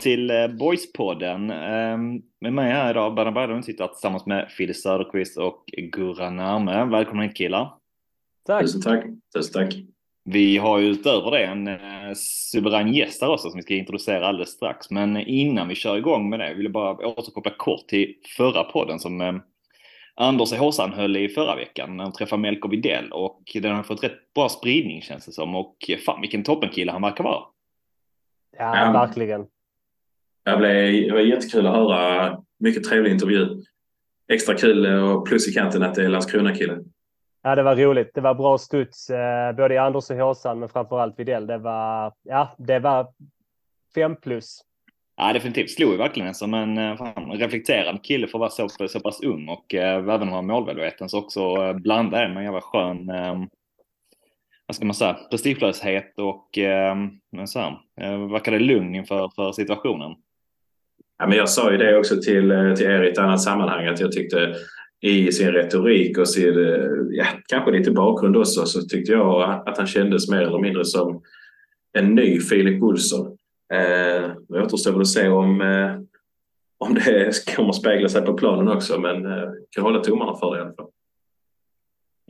till eh, Boyspodden. Ehm, Med mig här idag, Berna Berglund, sitter jag tillsammans med Fille Söderqvist och Gurra Närme. Välkomna hit killar. Tack. Tusen tack. Tusen tack. Vi har ju utöver det en eh, suverän gäst här också som vi ska introducera alldeles strax. Men innan vi kör igång med det vill jag bara återkoppla kort till förra podden som eh, Anders i Håsan höll i förra veckan när han träffade Melker Widell och den har fått rätt bra spridning känns det som och fan vilken toppenkille han verkar vara. Ja, Ja. verkligen. Jag blev, det var jättekul att höra. Mycket trevlig intervju. Extra kul och plus i kanten att det är Landskrona-killen. Ja, det var roligt. Det var bra studs, eh, både i Anders och Håsan, men framförallt Widell. Det var, ja, det var fem plus. Ja, definitivt. Slog ju verkligen som en eh, fan, reflekterande kille för att vara så, så pass ung och eh, även om han var målmedveten så också eh, blandade med en jävla skön, eh, vad ska man säga, prestigelöshet och eh, men så här, eh, verkade lugn inför för situationen. Ja, men jag sa ju det också till, eh, till er i ett annat sammanhang att jag tyckte i sin retorik och sin, eh, ja, kanske lite bakgrund också, så tyckte jag att han kändes mer eller mindre som en ny Filip Olsson. Eh, det återstår väl att se om, eh, om det kommer spegla sig på planen också, men eh, kan hålla tummarna för det i alla fall.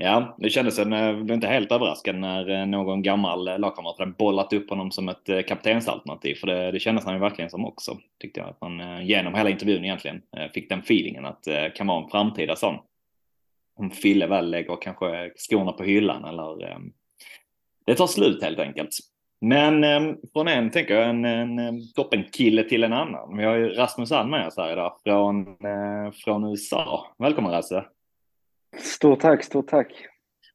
Ja, det kändes som, eh, blev inte helt överraskad när eh, någon gammal eh, lagkamrat hade bollat upp honom som ett kaptensalternativ. För det, det kändes han ju verkligen som också, tyckte jag. Att man genom hela intervjun egentligen fick den feelingen att det kan vara en framtida sån. Om Fille väl lägger kanske skorna på hyllan eller ehm, det tar slut helt enkelt. Men ehm, från en, tänker jag, en, en, ehm, toppenkille till en annan. Vi har ju Rasmus Alm med oss här idag från, från USA. Välkommen Rasse! Stort tack, stort tack.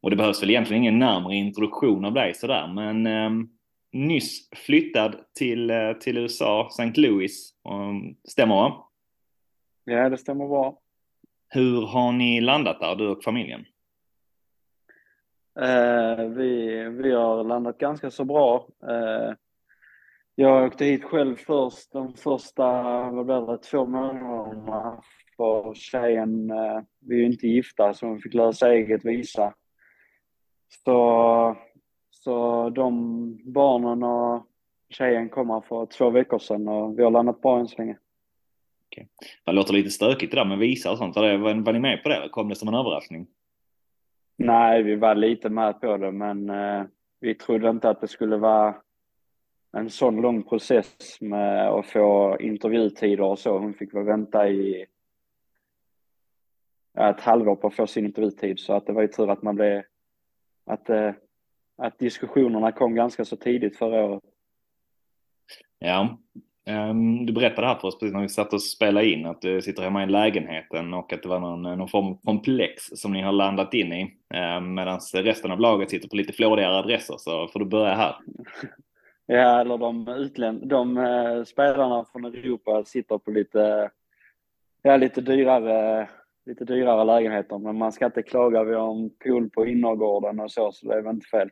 Och det behövs väl egentligen ingen närmare introduktion av dig sådär, men eh, nyss flyttad till, eh, till USA, St. Louis. Stämmer va? Ja, det stämmer bra. Hur har ni landat där, du och familjen? Eh, vi, vi har landat ganska så bra. Eh, jag åkte hit själv först de första, vad blev det, två månaderna. För tjejen, eh, vi är ju inte gifta så hon fick lösa eget visa. Så, så de barnen och tjejen kommer för två veckor sedan och vi har landat bra än så länge. Det låter lite stökigt det där med visa och sånt. Var, var, ni med på det? Kom det som en överraskning? Nej, vi var lite med på det, men eh, vi trodde inte att det skulle vara en sån lång process med att få intervjutider och så. Hon fick väl vänta i ett halvår på att få sin intervjutid, så att det var ju tur att man blev att, eh, att diskussionerna kom ganska så tidigt förra året. Ja. Ehm, du berättade här för oss precis när vi satt och spelade in att du sitter hemma i lägenheten och att det var någon, någon form av komplex som ni har landat in i. Um, Medan resten av laget sitter på lite flådigare adresser så får du börja här. Ja, eller de, utländ- de eh, spelarna från Europa sitter på lite, ja, lite dyrare lite dyrare lägenheter, men man ska inte klaga. Vi har en pool på innergården och så, så det är väl inte fel.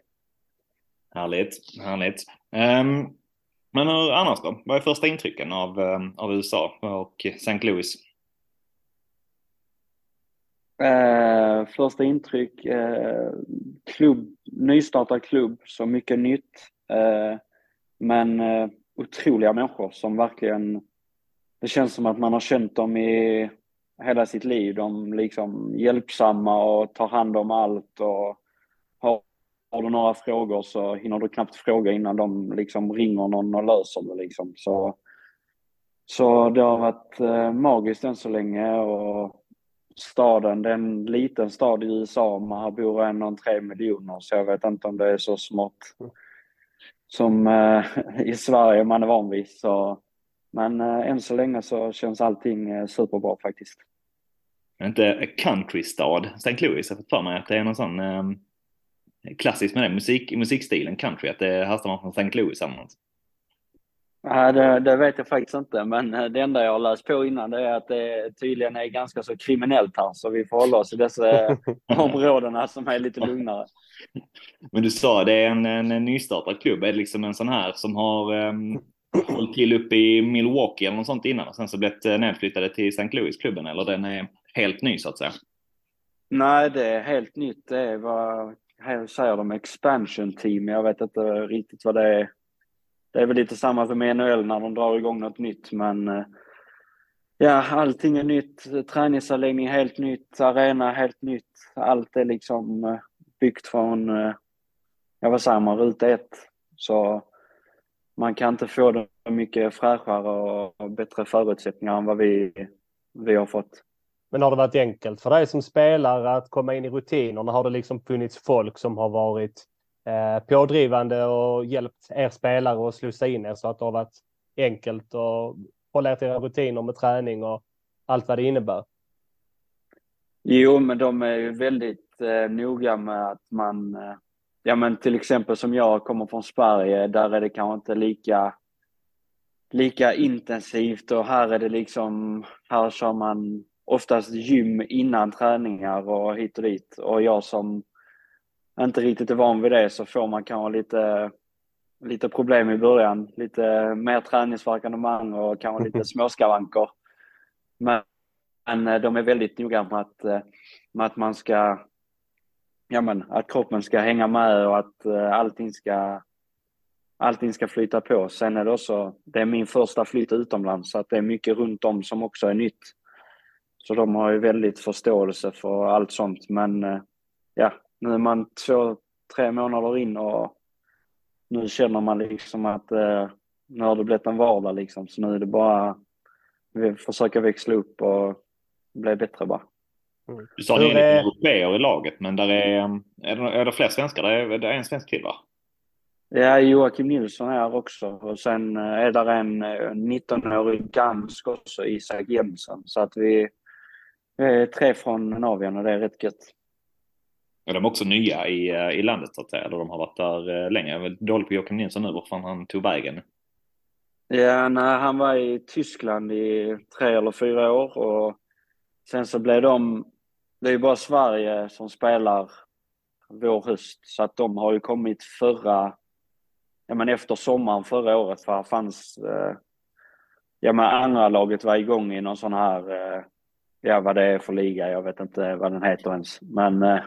Härligt, härligt. Ehm, men hur annars då? Vad är första intrycken av, ehm, av USA och St. Louis? Eh, första intryck, eh, klubb, nystartad klubb, så mycket nytt. Eh, men eh, otroliga människor som verkligen, det känns som att man har känt dem i hela sitt liv. De liksom hjälpsamma och tar hand om allt och har, har du några frågor så hinner du knappt fråga innan de liksom ringer någon och löser det liksom. Så, så det har varit eh, magiskt än så länge och staden, det är en liten stad i USA, men här bor en och tre miljoner så jag vet inte om det är så smått som eh, i Sverige man är van vid. Så, men eh, än så länge så känns allting eh, superbra faktiskt. Är inte countrystad, St. Louis? Jag har fått för mig att det är någon sån ehm, klassisk med det, musik, musikstilen country, att det härstammar från St. Louis eller något. Nej, det, det vet jag faktiskt inte, men eh, det enda jag har läst på innan det är att det tydligen är ganska så kriminellt här, så vi får hålla oss i dessa eh, områdena som är lite lugnare. Men du sa det är en, en, en nystartad klubb. Är det liksom en sån här som har um, hållit till uppe i Milwaukee eller något sånt innan och sen så blivit eh, nedflyttade till St. Louis-klubben eller den är helt ny så att säga? Nej, det är helt nytt. Det är vad här säger de expansion team. Jag vet inte riktigt vad det är. Det är väl lite samma som NHL när de drar igång något nytt, men eh, ja, allting är nytt. Träningsanläggning helt nytt, arena helt nytt. Allt är liksom eh, byggt från, ja vad säger man, ruta ett. Så man kan inte få det mycket fräschare och bättre förutsättningar än vad vi, vi har fått. Men har det varit enkelt för dig som spelare att komma in i rutinerna? Har det liksom funnits folk som har varit eh, pådrivande och hjälpt er spelare att slussa in er så att det har varit enkelt att hålla er till era rutiner med träning och allt vad det innebär? Jo, men de är ju väldigt eh, noga med att man, eh, ja men till exempel som jag kommer från Sverige, där är det kanske inte lika lika intensivt och här är det liksom, här kör man oftast gym innan träningar och hit och dit. Och jag som inte riktigt är van vid det så får man kanske lite, lite problem i början. Lite mer träningsvärk än man och kanske lite småskavanker. Men, men eh, de är väldigt noga med att, eh, med att man ska, ja men att kroppen ska hänga med och att eh, allting ska allting ska flyta på. Sen är det också, det är min första flytt utomlands så att det är mycket runt om som också är nytt. Så de har ju väldigt förståelse för allt sånt. Men eh, ja, nu är man två, tre månader in och nu känner man liksom att eh, nu har det blivit en vardag liksom. Så nu är det bara, vi försöker växla upp och bli bättre bara. Mm. Du sa att ni är europeer i laget, men där är, är, det, är det fler svenskar? Det är, det är en svensk till va? Ja, Joakim Nilsson är också och sen eh, är där en 19-årig dansk också, Isak Jensen. Så att vi, är tre från Navian och det är rätt gött. Är de också nya i, eh, i landet så att säga? Eller de har varit där eh, länge? Jag är dålig på Joakim Nilsson nu, var fan han tog vägen. Ja, nej, han var i Tyskland i tre eller fyra år och sen så blev de, det är ju bara Sverige som spelar vår höst så att de har ju kommit förra ja, men efter sommaren förra året för här fanns, eh, ja men andra laget var igång i någon sån här, eh, ja vad det är för liga, jag vet inte vad den heter ens. Men eh,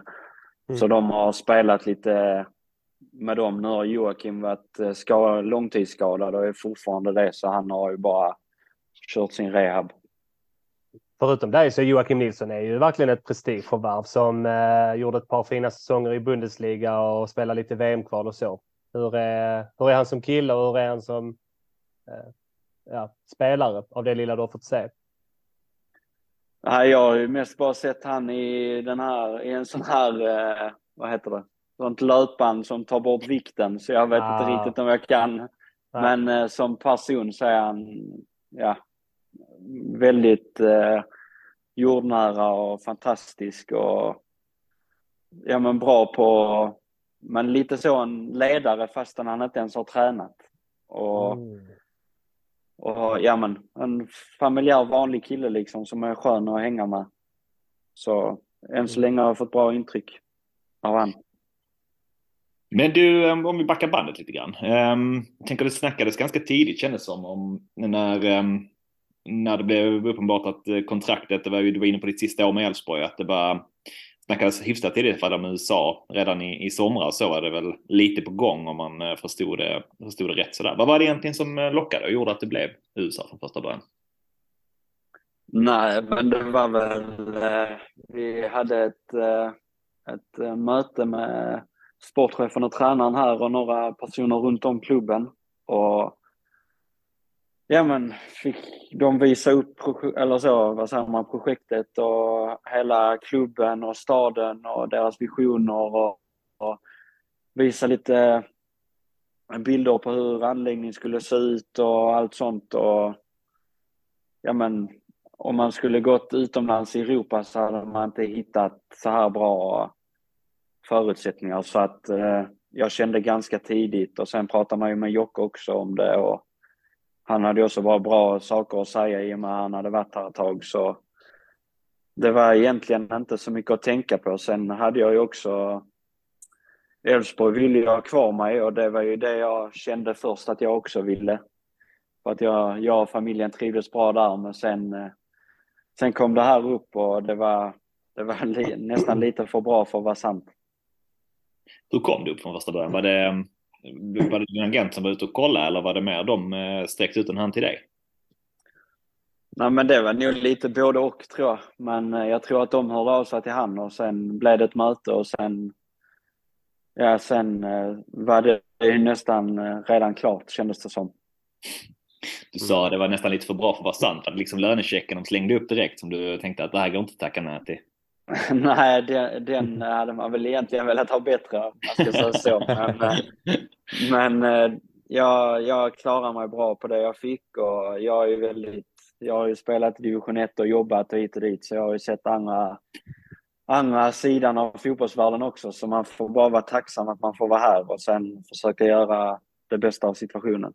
mm. så de har spelat lite med dem. Nu har Joakim varit eh, skad, långtidsskadad och är fortfarande det, så han har ju bara kört sin rehab. Förutom dig så Joakim Nilsson är ju verkligen ett prestigeförvärv som eh, gjorde ett par fina säsonger i Bundesliga och spelade lite VM-kval och så. Hur är, hur är han som kille och hur är han som eh, ja, spelare av det lilla du har fått se? Nej, jag har ju mest bara sett han i den här, i en sån här, eh, vad heter det, sånt löpband som tar bort vikten, så jag vet ah. inte riktigt om jag kan. Ah. Men eh, som person så är han, ja, väldigt eh, jordnära och fantastisk och ja men bra på men lite så en ledare fastän han inte ens har tränat. Och, mm. och ja men en familjär vanlig kille liksom som är skön att hänga med. Så än så mm. länge har jag fått bra intryck av han. Men du, om vi backar bandet lite grann. Um, jag tänker det snackades ganska tidigt kändes som om när, um, när det blev uppenbart att eh, kontraktet, det var ju, du var inne på ditt sista år med Elfsborg, att det var snackades hyfsat tidigt för dem i USA redan i, i somras så var det väl lite på gång om man eh, förstod det, förstod det rätt sådär. Vad var det egentligen som eh, lockade och gjorde att det blev USA från första början? Nej, men det var väl, eh, vi hade ett, ett möte med sportchefen och tränaren här och några personer runt om klubben och ja men fick de visa upp eller så, vad säger man, projektet och hela klubben och staden och deras visioner och, och visa lite bilder på hur anläggningen skulle se ut och allt sånt och ja men om man skulle gått utomlands i Europa så hade man inte hittat så här bra förutsättningar. Så att eh, jag kände ganska tidigt och sen pratade man ju med Jocke också om det och han hade också bara bra saker att säga i och med att han hade varit här ett tag. Så det var egentligen inte så mycket att tänka på. Sen hade jag ju också Elfsborg ville jag ha kvar mig och det var ju det jag kände först att jag också ville. För att jag, jag och familjen trivdes bra där men sen, eh, sen kom det här upp och det var, det var li nästan lite för bra för att vara sant. Hur kom du upp från första början? Var det, var det din agent som var ute och kollade eller var det mer de eh, sträckte ut en hand till dig? Nej, men det var nog lite både och tror jag. Men eh, jag tror att de hörde av sig till han och sen blev det ett möte och sen Ja, sen eh, var det nästan redan klart kändes det som. Du sa att det var nästan lite för bra för att vara sant. Det liksom lönechecken de slängde upp direkt som du tänkte att det här går inte att tacka nej till? Nej, den, den hade man väl egentligen velat ha bättre. Man ska säga så. Men, eh, men eh, jag, jag klarar mig bra på det jag fick och jag är väldigt jag har ju spelat i division 1 och jobbat och hit och dit så jag har ju sett andra, andra sidan av fotbollsvärlden också så man får bara vara tacksam att man får vara här och sen försöka göra det bästa av situationen.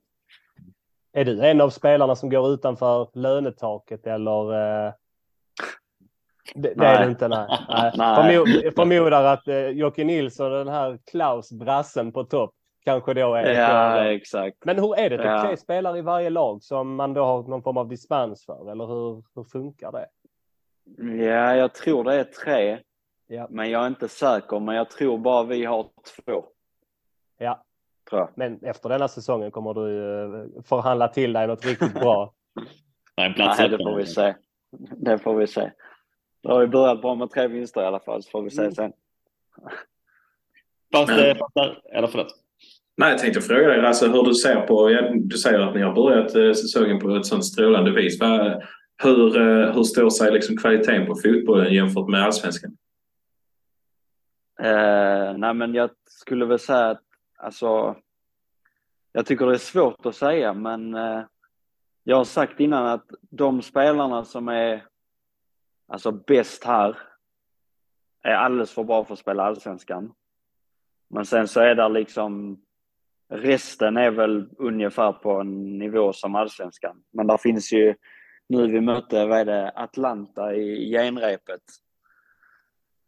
Är du en av spelarna som går utanför lönetaket eller? Eh... Det, det är du inte, nej. nej. förmodar att eh, Jocke Nilsson och den här Klaus Brassen på topp kanske då är. Ja, exakt. Men hur är det? Typ ja. tre spelare i varje lag som man då har någon form av dispens för eller hur, hur funkar det? Ja, jag tror det är tre. Ja. Men jag är inte säker, men jag tror bara vi har två. Ja, men efter denna säsongen kommer du eh, förhandla till dig något riktigt bra. Nej, Nej, det får vi se. Det får vi se. Då har vi börjat bra med tre vinster i alla fall, så får vi se mm. sen. Fast, Men, eller förlåt. Nej, jag tänkte fråga dig alltså, hur du ser på, du säger att ni har börjat eh, säsongen på ett sånt strålande vis. Hur, eh, hur står sig liksom kvaliteten på fotbollen jämfört med allsvenskan? Eh, nej, men jag skulle väl säga att alltså, jag tycker det är svårt att säga, men eh, jag har sagt innan att de spelarna som är alltså bäst här är alldeles för bra för att spela allsvenskan. Men sen så är det liksom resten är väl ungefär på en nivå som allsvenskan. Men där finns ju, nu vi mötte, vad är det, Atlanta i genrepet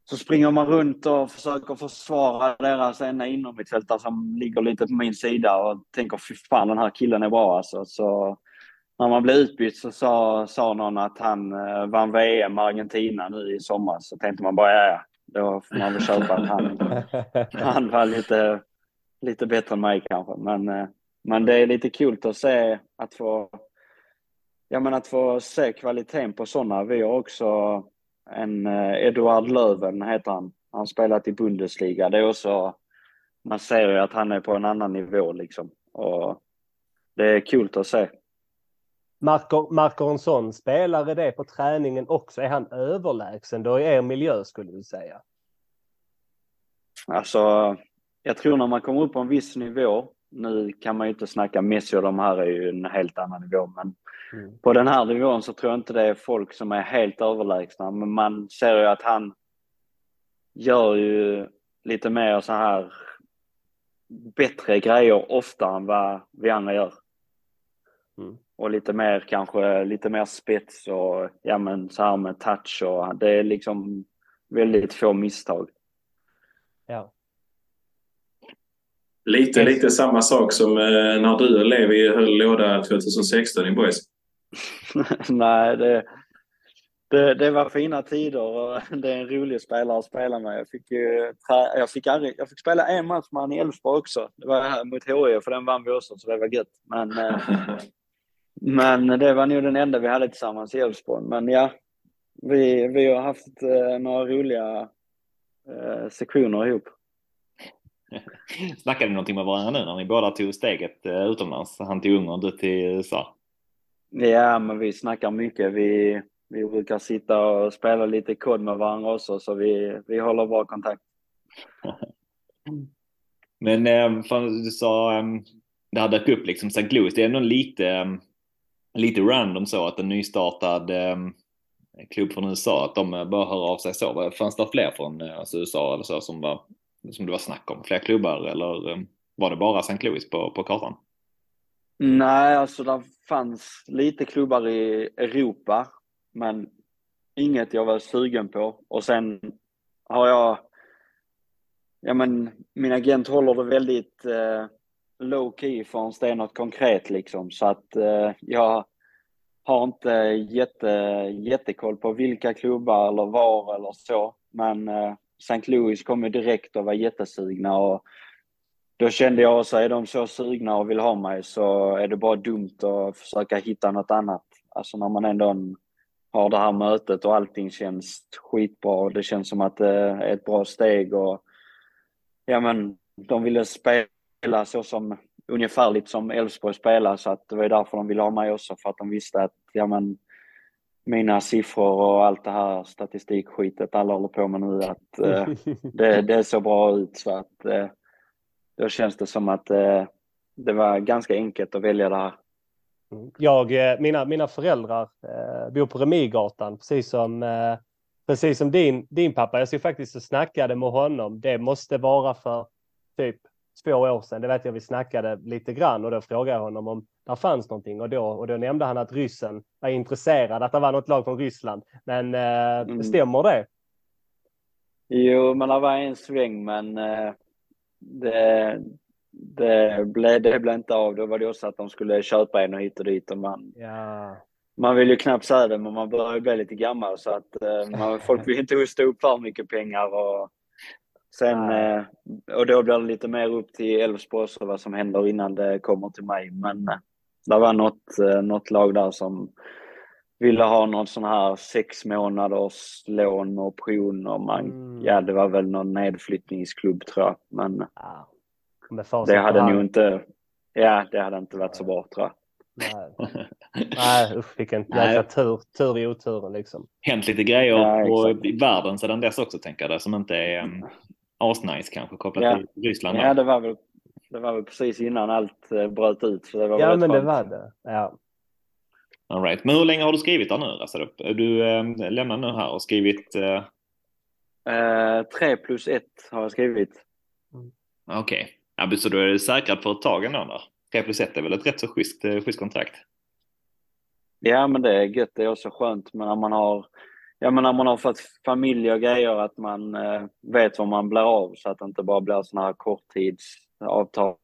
så springer man runt och försöker försvara deras ena innermittfältare som ligger lite på min sida och tänker fy fan den här killen är bra alltså. Så när man blev utbytt så sa, sa någon att han eh, vann VM med Argentina nu i sommar. Så tänkte man bara ja. Då får man väl köpa att han, han var lite, lite bättre än mig kanske. Men, eh, men det är lite kul att se att få, ja, men att få se kvaliteten på sådana. Vi har också en eh, Eduard Löven heter han. Han spelat i Bundesliga. Det är också, man ser ju att han är på en annan nivå liksom. Och det är kul att se. Märker, märker en sån spelare det på träningen också? Är han överlägsen då i er miljö skulle du säga? Alltså, jag tror när man kommer upp på en viss nivå, nu kan man ju inte snacka Messi och de här är ju en helt annan nivå, men Mm. På den här nivån så tror jag inte det är folk som är helt överlägsna, men man ser ju att han gör ju lite mer så här bättre grejer ofta än vad vi andra gör. Mm. Och lite mer kanske, lite mer spets och ja men så här med touch och det är liksom väldigt få misstag. Ja. Lite, lite samma sak som eh, när du och Levi höll låda 2016 i Boys. Nej, det, det, det, var fina tider och det är en rolig spelare att spela med. Jag fick, ju, jag fick, aldrig, jag fick spela en match med honom i Elfsborg också. Det var mot HIF för den vann vi också, så det var gött. Men, eh, men det var nog den enda vi hade tillsammans i Elfsborg. Men ja, vi, vi har haft eh, några roliga eh, sektioner ihop. Snackade ni någonting med varandra nu när ni båda tog steget utomlands? Han till Ungern, du till USA. Ja, men vi snackar mycket. Vi, vi brukar sitta och spela lite kod med varandra också, så vi, vi håller bra kontakt. Men eh, du sa, eh, det här dök upp liksom St. Louis, det är ändå lite, eh, lite random så att en nystartad ehm, klubb från USA, att de eh, bara hör av sig så. Fanns det fler från eh, alltså USA eller så som, var, som det var snack om? Fler klubbar eller ehm, var det bara St. Louis på, på kartan? Nej, alltså det fanns lite klubbar i Europa, men inget jag var sugen på. Och sen har jag, ja men min agent håller det väldigt eh, low key förrän det är något konkret liksom. Så att eh, jag, har inte jätte, jättekoll på vilka klubbar eller var eller så. Men eh, St. Louis kom ju direkt och var jättesugna och då kände jag så är de så sugna och vill ha mig så är det bara dumt att försöka hitta något annat. Alltså när man ändå har det här mötet och allting känns skitbra och det känns som att det är ett bra steg och ja men de ville spela så som ungefärligt som Elfsborg spelar så att det var därför de ville ha mig också för att de visste att ja men mina siffror och allt det här statistikskitet alla håller på med nu att eh, det, det så bra ut så att eh, då känns det som att eh, det var ganska enkelt att välja det här. Jag, eh, mina, mina föräldrar eh, bor på Remigatan, precis som, eh, precis som din, din pappa. Jag såg faktiskt och snackade med honom. Det måste vara för typ två år sedan. Det vet jag vi snackade lite grann och då frågade jag honom om det fanns någonting och då, och då nämnde han att ryssen var intresserad, att det var något lag från Ryssland. Men eh, mm. stämmer det? Jo, men det var en sväng, men eh, det, det blev det ble inte av. Då var det också att de skulle köpa en och hit och dit och man, ja. man vill ju knappt säga det, men man börjar ju bli lite gammal så att eh, man, folk vill inte hosta upp för mycket pengar och sen eh, och då blir det lite mer upp till Elfsborg och vad som händer innan det kommer till mig. Men eh, det var något, eh, något lag där som ville ha någon sån här sex månaders lån och option och man, mm. ja det var väl någon nedflyttningsklubb tror jag. Men ja. det hade nog inte, ja det hade inte varit så bra tror jag. Nej, Nej usch vilken jäkla tur, tur i oturen liksom. Hänt lite grejer ja, i världen sedan dess också tänker jag, som inte är um, asnice kanske kopplat ja. till Ryssland. Ja, det var väl det var väl precis innan allt eh, bröt ut. Så det var ja, men det var det. Ja. All right. Men hur länge har du skrivit där nu? Alltså, du eh, lämnar nu här och skrivit? Eh... Eh, tre plus ett har jag skrivit. Mm. Okej, okay. ja, så då är det säkrat för ett tag ändå? Där. Tre plus ett är väl ett rätt så schysst, eh, schysst kontrakt? Ja, men det är gött. Det är också skönt. Men när man har, ja, men när man har fått familj och grejer, att man eh, vet vad man blir av så att det inte bara blir sådana här korttidsavtal.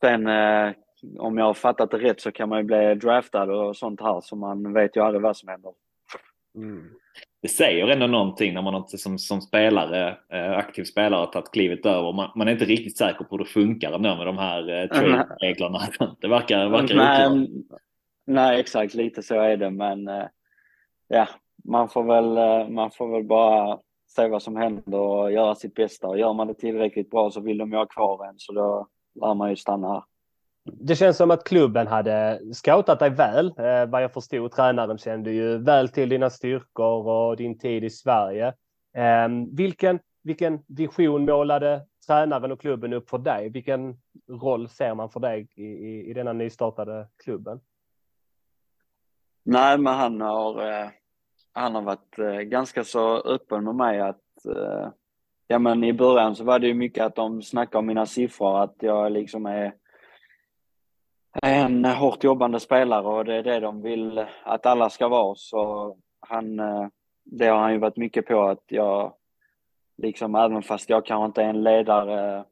Sen eh, om jag har fattat det rätt så kan man ju bli draftad och sånt här så man vet ju aldrig vad som händer. Mm. Det säger ändå någonting när man inte som, som spelare, eh, aktiv spelare, tagit klivet över. Man, man, är inte riktigt säker på hur det funkar ändå med de här eh, trade-reglerna. Det verkar, verkar nej, nej, exakt lite så är det, men eh, ja, man får väl, eh, man får väl bara se vad som händer och göra sitt bästa. Och gör man det tillräckligt bra så vill de ju ha kvar en, så då lär man ju stanna här. Det känns som att klubben hade scoutat dig väl. Eh, vad jag förstod, tränaren kände ju väl till dina styrkor och din tid i Sverige. Eh, vilken, vilken vision målade tränaren och klubben upp för dig? Vilken roll ser man för dig i, i, i denna nystartade klubben? Nej, men han har, eh, han har varit eh, ganska så öppen med mig att eh, ja, men i början så var det ju mycket att de snackade om mina siffror, att jag liksom är en hårt jobbande spelare och det är det de vill att alla ska vara. Så han, eh, det har han ju varit mycket på att jag, liksom även fast jag kanske inte är en ledare,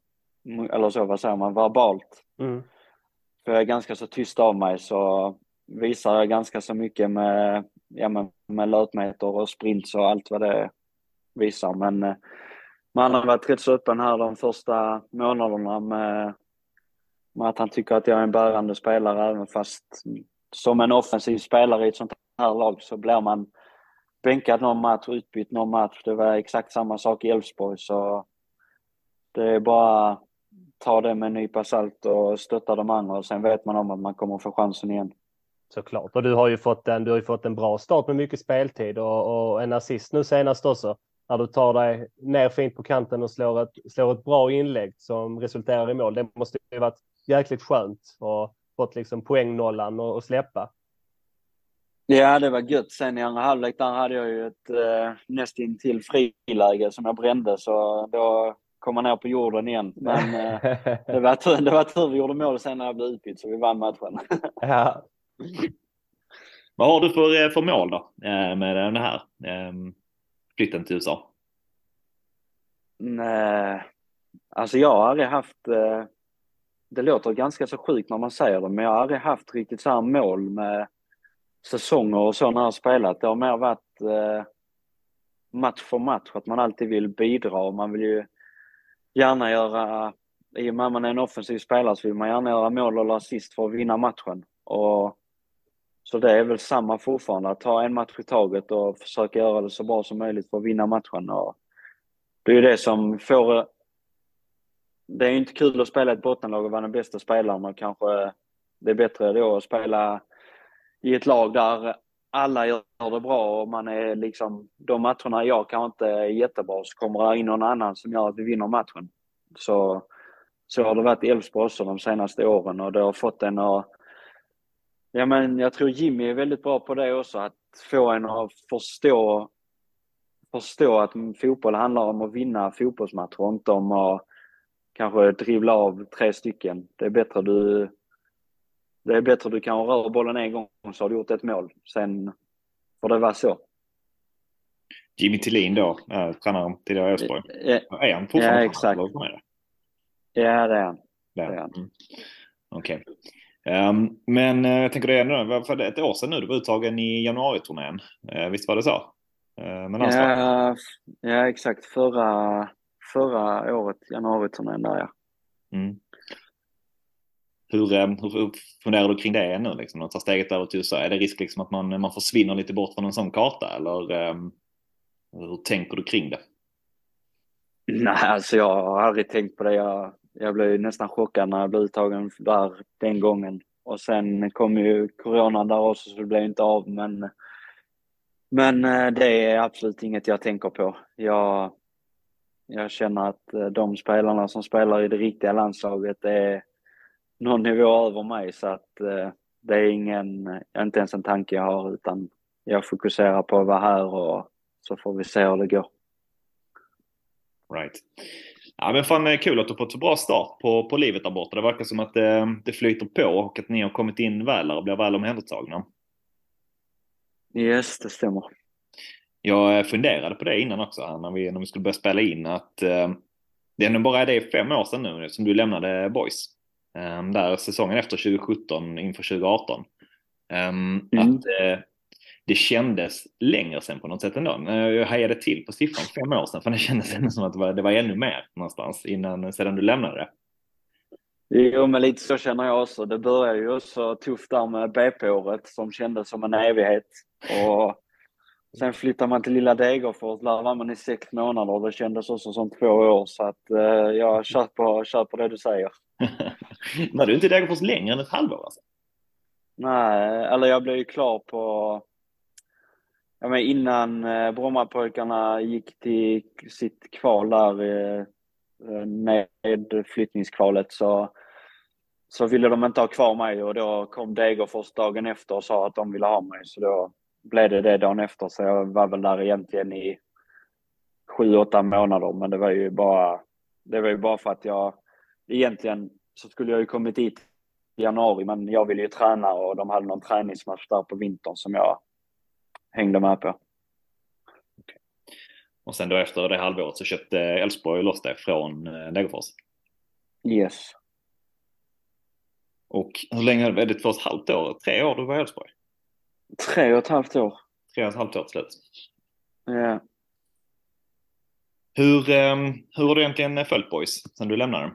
eller så, vad säger man, verbalt. Mm. För jag är ganska så tyst av mig så visar ganska så mycket med, ja, med, med löpmeter och sprints och allt vad det visar. Men eh, man har varit rätt så öppen här de första månaderna med med att han tycker att jag är en bärande spelare även fast som en offensiv spelare i ett sånt här lag så blir man bänkad någon match och utbytt någon match. Det var exakt samma sak i Elfsborg så det är bara ta det med en nypa salt och stötta de andra och sen vet man om att man kommer få chansen igen. Såklart, och du har ju fått en, du har ju fått en bra start med mycket speltid och, och en assist nu senast också. När du tar dig ner fint på kanten och slår ett, slår ett bra inlägg som resulterar i mål. Det måste ju varit jäkligt skönt och fått liksom poängnollan och, och släppa. Ja, det var gött. Sen i andra halvlek där hade jag ju ett eh, nästintill friläge som jag brände, så då kom man ner på jorden igen. Men eh, det, var tur, det var tur vi gjorde mål sen när jag blev utbytt, så vi vann matchen. ja. Vad har du för, eh, för mål då eh, med den här ehm, flytten till USA? Nej, alltså jag har aldrig haft eh, det låter ganska så sjukt när man säger det, men jag har aldrig haft riktigt så här mål med säsonger och så när jag har spelat. Det har mer varit match för match, att man alltid vill bidra och man vill ju gärna göra, i och med att man är en offensiv spelare så vill man gärna göra mål eller assist för att vinna matchen. Och, så det är väl samma fortfarande, att ta en match i taget och försöka göra det så bra som möjligt för att vinna matchen. Och det är ju det som får... Det är ju inte kul att spela ett bottenlag och vara den bästa spelaren och kanske det är bättre då att spela i ett lag där alla gör det bra och man är liksom, de matcherna jag kanske inte är jättebra så kommer det in någon annan som gör att vi vinner matchen. Så, så har det varit i Elfsborg också de senaste åren och det har fått en att Ja men jag tror Jimmy är väldigt bra på det också, att få en att förstå förstå att fotboll handlar om att vinna fotbollsmatcher och inte om att kanske dribbla av tre stycken. Det är bättre du det är bättre du kan röra bollen en gång så har du gjort ett mål. Sen får det vara så. Jimmy Tillin då, äh, tränaren tidigare i Elfsborg. Ja, är han fortfarande ja, exakt. Ja, det är han. Det är han. Mm. Okej. Okay. Ehm, men uh, jag tänker det är nu, för ett år sedan nu, du var uttagen i januariturnén. Uh, visst var det så? Uh, men ja, ja, exakt. Förra, förra året, januariturnén där ja. Mm. Hur, eh, hur, hur funderar du kring det nu? Liksom, att ta steget över till USA? Är det risk liksom att man, man försvinner lite bort från en sån karta? Eller um, hur tänker du kring det? Nej, alltså jag har aldrig tänkt på det. Jag, jag blev nästan chockad när jag blev uttagen där den gången. Och sen kom ju coronan där också så det blev inte av. Men, men eh, det är absolut inget jag tänker på. Jag, jag känner att eh, de spelarna som spelar i det riktiga landslaget är någon nivå över mig så att eh, det är ingen, inte ens en tanke jag har utan jag fokuserar på att vara här och så får vi se hur det går. Right. Ja men fan eh, kul att du fått så bra start på, på livet där borta. Det verkar som att det, eh, det flyter på och att ni har kommit in väl och blir väl omhändertagna. Yes, det stämmer. Jag funderade på det innan också här när vi, när vi skulle börja spela in att eh, det är nog bara det fem år sedan nu som du lämnade Boys. Um, där säsongen efter 2017 inför 2018. Um, mm. Att det kändes längre sen på något sätt ändå. Jag hejade till på siffran fem år sedan för det kändes ändå som att det var, det var ännu mer någonstans innan, sedan du lämnade. Jo, men lite så känner jag också. Det började ju så tufft där med BP-året som kändes som en evighet. Och sen flyttade man till lilla Degerfors, där var man i sex månader och det kändes också som två år. Så att eh, jag kör på, kör på det du säger. Var du inte i Degerfors längre än ett halvår alltså? Nej, eller jag blev ju klar på... Ja, men innan eh, Brommapojkarna gick till sitt kval där, eh, eh nedflyttningskvalet, så, så ville de inte ha kvar mig och då kom Degerfors dagen efter och sa att de ville ha mig. Så då blev det det dagen efter, så jag var väl där egentligen i sju, åtta månader. Men det var ju bara, det var ju bara för att jag egentligen så skulle jag ju kommit dit i januari, men jag ville ju träna och de hade någon träningsmatch där på vintern som jag hängde med på. Okay. Och sen då efter det halvåret så köpte Elfsborg loss det från eh, Degerfors? Yes. Och hur länge är det? Två och ett halvt år? Tre år du var i Elfsborg? Tre och ett halvt år. Tre och ett halvt år till slut? Ja. Hur, ehm, hur har du egentligen följt Boys sen du lämnade?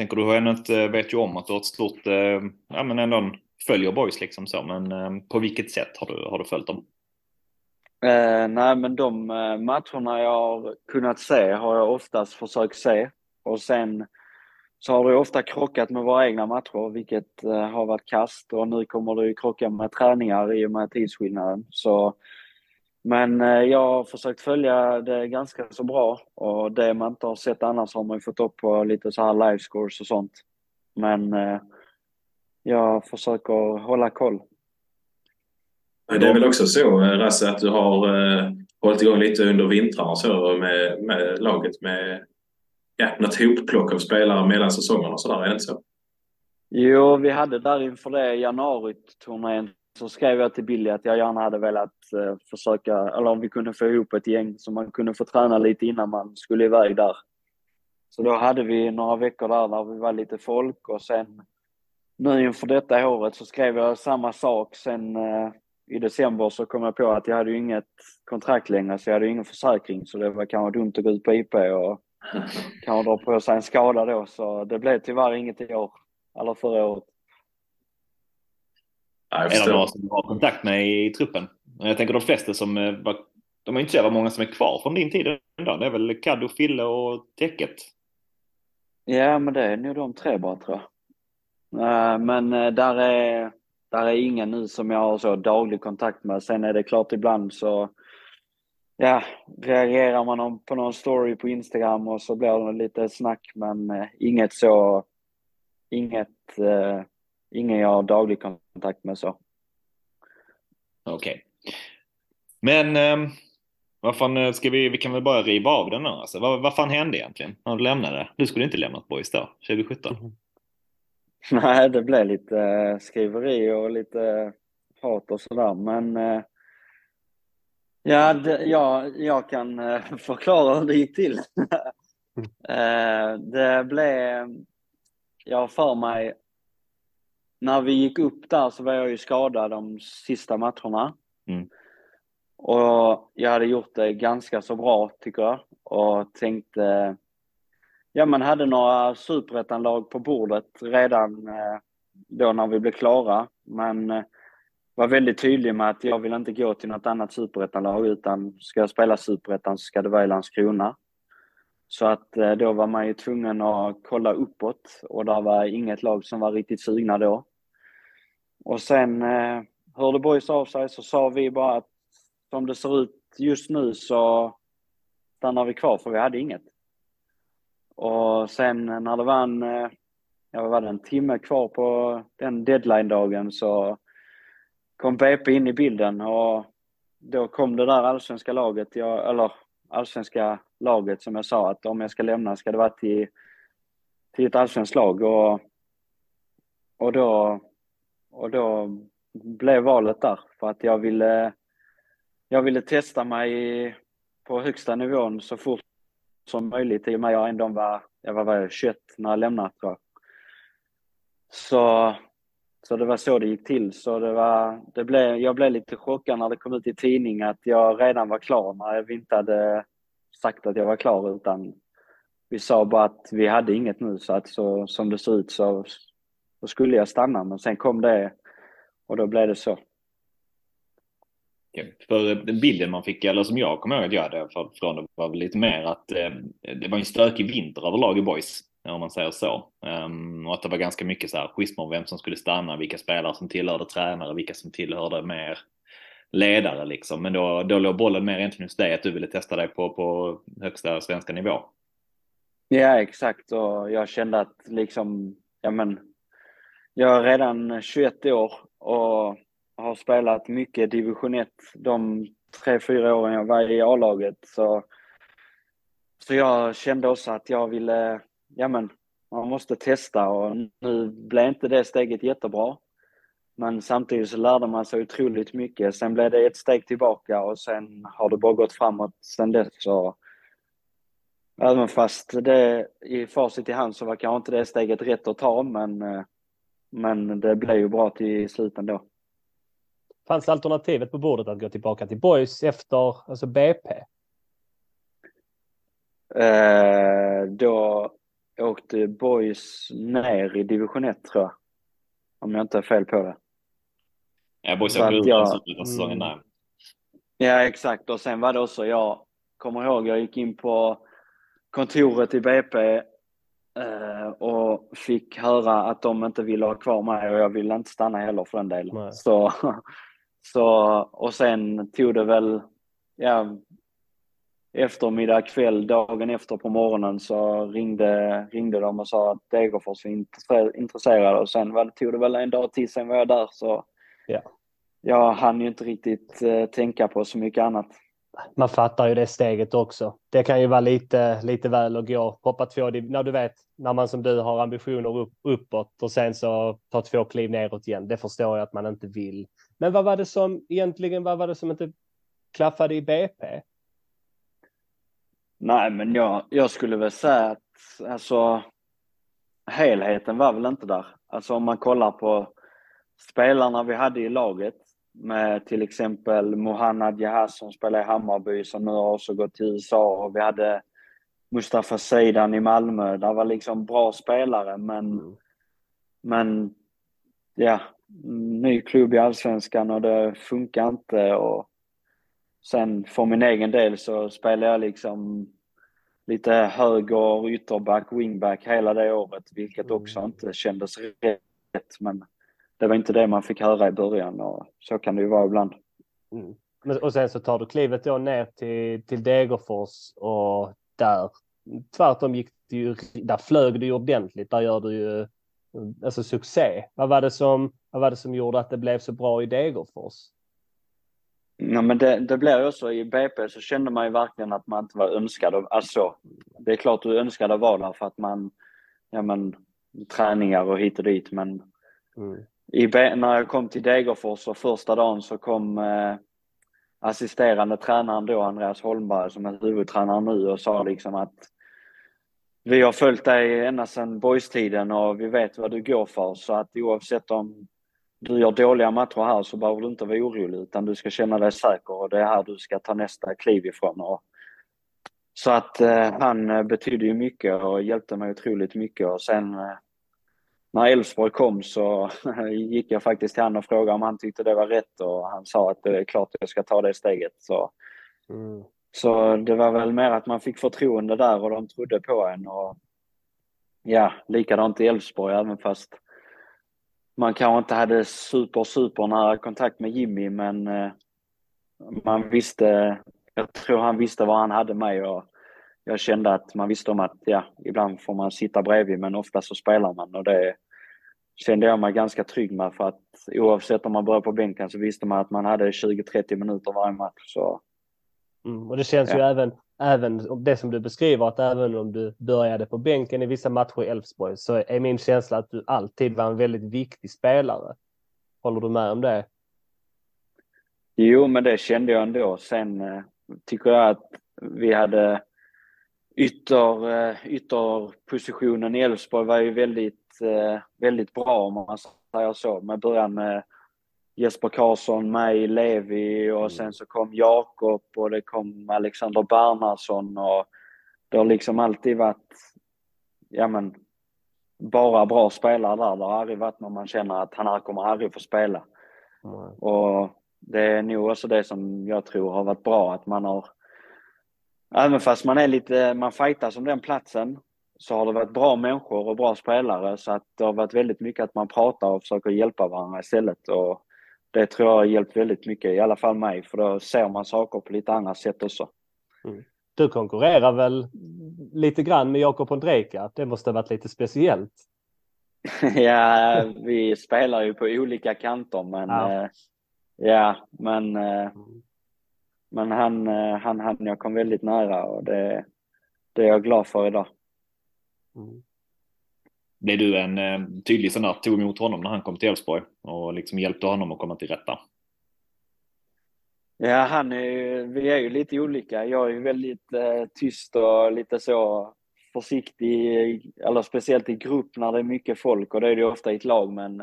tänker du har ändå inte, vet ju om att du har ett stort, eh, ja men ändå följer boys liksom så, men eh, på vilket sätt har du, har du följt dem? Eh, nej, men de eh, matcherna jag har kunnat se har jag oftast försökt se och sen så har det ofta krockat med våra egna matcher, vilket eh, har varit kast och nu kommer det ju krocka med träningar i och med tidsskillnaden. Så men eh, jag har försökt följa det ganska så bra och det man inte har sett annars har man ju fått upp på lite så här live scores och sånt. Men eh, jag försöker hålla koll. Det är väl också så, eh, Rasse, att du har eh, hållit igång lite under vintrarna så med, med laget med ja, något hopplock av spelare mellan säsongerna och sådär, är det inte så? Jo, vi hade där inför det januariturnén så skrev jag till Billy att jag gärna hade velat eh, försöka, eller om vi kunde få ihop ett gäng så man kunde få träna lite innan man skulle iväg där. Så då hade vi några veckor där där vi var lite folk och sen nu inför detta året så skrev jag samma sak. Sen eh, i december så kom jag på att jag hade ju inget kontrakt längre så jag hade ingen försäkring så det var kanske dumt att gå ut på IP och kanske dra på sig en skada då så det blev tyvärr inget i år, eller förra året. Ja, en av de som du har kontakt med i truppen. Jag tänker de flesta som eh, var, de är inte så många som är kvar från din tid idag. Det är väl Kaddo, Fille och Täcket? Ja, men det är nog de tre bara tror jag. Uh, men uh, där är, där är ingen nu som jag har så daglig kontakt med. Sen är det klart ibland så ja, reagerar man på någon story på Instagram och så blir det lite snack men uh, inget så, inget, ingen jag har daglig kontakt med så. Okej. Okay. Men um, vad fan, ska vi, vi kan väl bara riva av den nu alltså. Vad, vad fan hände egentligen när du lämnade? Du skulle inte lämnat Boys då, 2017? Mm. Nej, det blev lite eh, skriveri och lite hat och sådär, men eh, ja, det, ja, jag kan eh, förklara hur det gick till. det blev, jag för mig, när vi gick upp där så var jag ju skadad de sista matcherna. Mm. Och jag hade gjort det ganska så bra tycker jag och tänkte Ja, man hade några superettanlag på bordet redan eh, då när vi blev klara. Men eh, var väldigt tydlig med att jag vill inte gå till något annat superettanlag utan ska jag spela superettan så ska det vara i Landskrona. Så att eh, då var man ju tvungen att kolla uppåt och där var inget lag som var riktigt sugna då. Och sen eh, hörde Boys av sig så sa vi bara att som det ser ut just nu så stannar vi kvar för vi hade inget. Och sen när det eh, var en, jag var en timme kvar på den deadline-dagen så kom BP in i bilden och då kom det där allsvenska laget, jag, eller allsvenska laget som jag sa att om jag ska lämna ska det vara till, till ett allsvenskt lag. Och, och då, och då blev valet där för att jag ville, jag ville testa mig på högsta nivån så fort som möjligt i och med att jag ändå var, jag var 21 när jag lämnade tror jag. Så, så det var så det gick till. Så det var, det blev, jag blev lite chockad när det kom ut i tidning att jag redan var klar när vi inte hade sagt att jag var klar utan vi sa bara att vi hade inget nu så att så som det ser ut så, så skulle jag stanna men sen kom det och då blev det så. För eh, bilden man fick, eller som jag kommer ihåg att jag hade från det var väl lite mer att eh, det var en stökig vinter överlag i boys, om man säger så. Um, och att det var ganska mycket så här schismer om vem som skulle stanna, vilka spelare som tillhörde tränare, vilka som tillhörde mer ledare liksom. Men då, då låg bollen mer egentligen hos dig att du ville testa dig på, på högsta svenska nivå. Ja, exakt. Och jag kände att liksom, ja men, jag är redan 21 år och har spelat mycket division 1 de tre, fyra åren jag var i A-laget. Så, så jag kände också att jag ville, ja men, man måste testa och nu blev inte det steget jättebra. Men samtidigt så lärde man sig otroligt mycket. Sen blev det ett steg tillbaka och sen har det bara gått framåt sen dess. Så även fast det i facit i hand så var kanske inte det steget rätt att ta, men, eh, men det blev ju bra till slut ändå. Fanns alternativet på bordet att gå tillbaka till Boys efter alltså BP? Eh, då åkte Boys ner i division 1 tror jag. Om jag inte är fel på det. Ja, Boys åkte ur jag... säsongen där. Mm. Ja, exakt. Och sen var det också, jag kommer ihåg, jag gick in på kontoret i BP eh, och fick höra att de inte ville ha kvar mig och jag ville inte stanna heller för den delen. Så så, och sen tog det väl, ja, eftermiddag, kväll, dagen efter på morgonen så ringde, ringde de och sa att Degerfors var intresserade och sen var det, tog det väl en dag till sen var jag där så ja. jag hann ju inte riktigt eh, tänka på så mycket annat. Man fattar ju det steget också. Det kan ju vara lite, lite väl att gå, hoppa två, när du vet, när man som du har ambitioner upp, uppåt och sen så tar två kliv neråt igen. Det förstår jag att man inte vill. Men vad var det som egentligen, vad var det som inte klaffade i BP? Nej, men jag, jag skulle väl säga att alltså helheten var väl inte där. Alltså om man kollar på spelarna vi hade i laget med till exempel Mohannad Jahaz som spelar i Hammarby som nu har också gått till USA och vi hade Mustafa Seidan i Malmö. Det var liksom bra spelare men, mm. men ja, ny klubb i Allsvenskan och det funkar inte och sen för min egen del så spelar jag liksom lite höger, ytterback, wingback hela det året, vilket också mm. inte kändes rätt. Men det var inte det man fick höra i början och så kan det ju vara ibland. Mm. Och sen så tar du klivet då ner till, till Degerfors och där tvärtom gick det ju, där flög det ju ordentligt. Där gör du ju alltså succé. Vad var det som, vad var det som gjorde att det blev så bra i Degerfors? Ja, men det, det blev också i BP så kände man ju verkligen att man inte var önskad. Alltså, det är klart du önskade att vara där för att man, ja men, träningar och hit och dit, men mm. i, när jag kom till Degerfors och första dagen så kom eh, assisterande tränaren då, Andreas Holmberg, som är huvudtränare nu och sa liksom att vi har följt dig ända sedan boystiden och vi vet vad du går för så att oavsett om du gör dåliga matcher här så behöver du inte vara orolig utan du ska känna dig säker och det är här du ska ta nästa kliv ifrån. Och, så att eh, han betydde ju mycket och hjälpte mig otroligt mycket och sen eh, när Elfsborg kom så gick jag faktiskt till honom och frågade om han tyckte det var rätt och han sa att det är klart jag ska ta det steget. Så, mm. så det var väl mer att man fick förtroende där och de trodde på en. Och, ja, likadant i Elfsborg även fast man kanske inte hade super, super nära kontakt med Jimmy men eh, man visste, jag tror han visste vad han hade mig och jag kände att man visste om att ja, ibland får man sitta bredvid men ofta så spelar man och det kände jag mig ganska trygg med för att oavsett om man börjar på bänken så visste man att man hade 20-30 minuter varje match. Så, mm, och det känns ja. ju även, även det som du beskriver att även om du började på bänken i vissa matcher i Elfsborg så är min känsla att du alltid var en väldigt viktig spelare. Håller du med om det? Jo, men det kände jag ändå. Sen eh, tycker jag att vi hade ytter, eh, ytterpositionen i Elfsborg var ju väldigt, eh, väldigt bra om man säger så. Med början med Jesper Karlsson, mig, Levi och mm. sen så kom Jakob och det kom Alexander Bernhardsson och det har liksom alltid varit, ja men, bara bra spelare där. Det har aldrig varit någon man känner att han här kommer aldrig få spela. Mm. Och det är nog också det som jag tror har varit bra, att man har Även fast man är lite, man fightas om den platsen så har det varit bra människor och bra spelare så att det har varit väldigt mycket att man pratar och försöker hjälpa varandra istället och det tror jag har hjälpt väldigt mycket, i alla fall mig, för då ser man saker på lite andra sätt också. Mm. Du konkurrerar väl lite grann med Jakob Ondrejka? Det måste ha varit lite speciellt. ja, vi spelar ju på olika kanter, men ja, eh, ja men eh, mm. Men han, eh, han, han jag kom väldigt nära och det, det är jag glad för idag. Mm. Blev du en eh, tydlig sån där, tog emot honom när han kom till Elfsborg och liksom hjälpte honom att komma till rätta? Ja, han är, vi är ju lite olika. Jag är ju väldigt eh, tyst och lite så försiktig, eller speciellt i grupp när det är mycket folk och det är det ofta i ett lag. Men,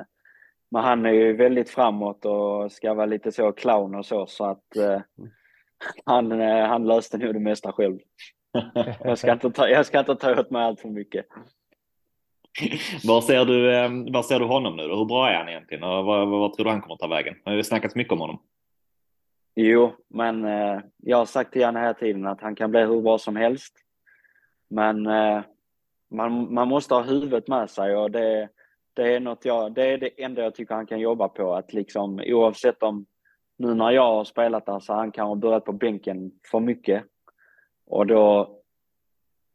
men han är ju väldigt framåt och ska vara lite så clown och så. Så att eh, han, eh, han löste nog det mesta själv. Jag ska inte ta, jag ska inte ta åt mig allt för mycket. Var ser, du, ehm, var ser du honom nu då? Hur bra är han egentligen? Och vad, vad, tror du han kommer att ta vägen? Det har ju snackats mycket om honom. Jo, men eh, jag har sagt till Janne hela tiden att han kan bli hur bra som helst. Men eh, man, man måste ha huvudet med sig och det, det, är något jag, det är det enda jag tycker han kan jobba på. Att liksom oavsett om nu när jag har spelat där så har han kanske börjat på bänken för mycket. Och då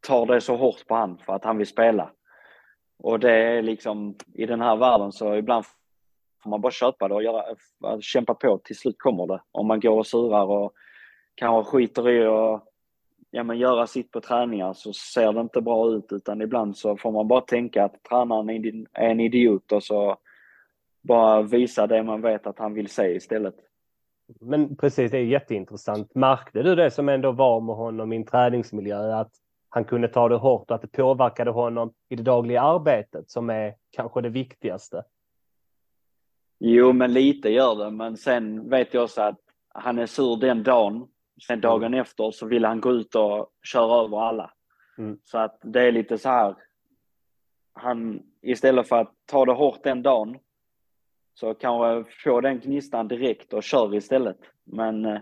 tar det så hårt på han för att han vill spela. Och det är liksom, i den här världen så ibland får man bara köpa det och göra, eh, kämpa på. Till slut kommer det. Om man går och surar och kanske skiter i att ja, men göra sitt på träningar så ser det inte bra ut utan ibland så får man bara tänka att tränaren är en idiot och så bara visa det man vet att han vill se istället. Men precis, det är jätteintressant. Märkte du det som ändå var med honom i en träningsmiljö, att han kunde ta det hårt och att det påverkade honom i det dagliga arbetet som är kanske det viktigaste? Jo, men lite gör det. Men sen vet jag också att han är sur den dagen. Sen dagen mm. efter så vill han gå ut och köra över alla. Mm. Så att det är lite så här. Han, istället för att ta det hårt den dagen så kanske få den gnistan direkt och kör istället. Men eh,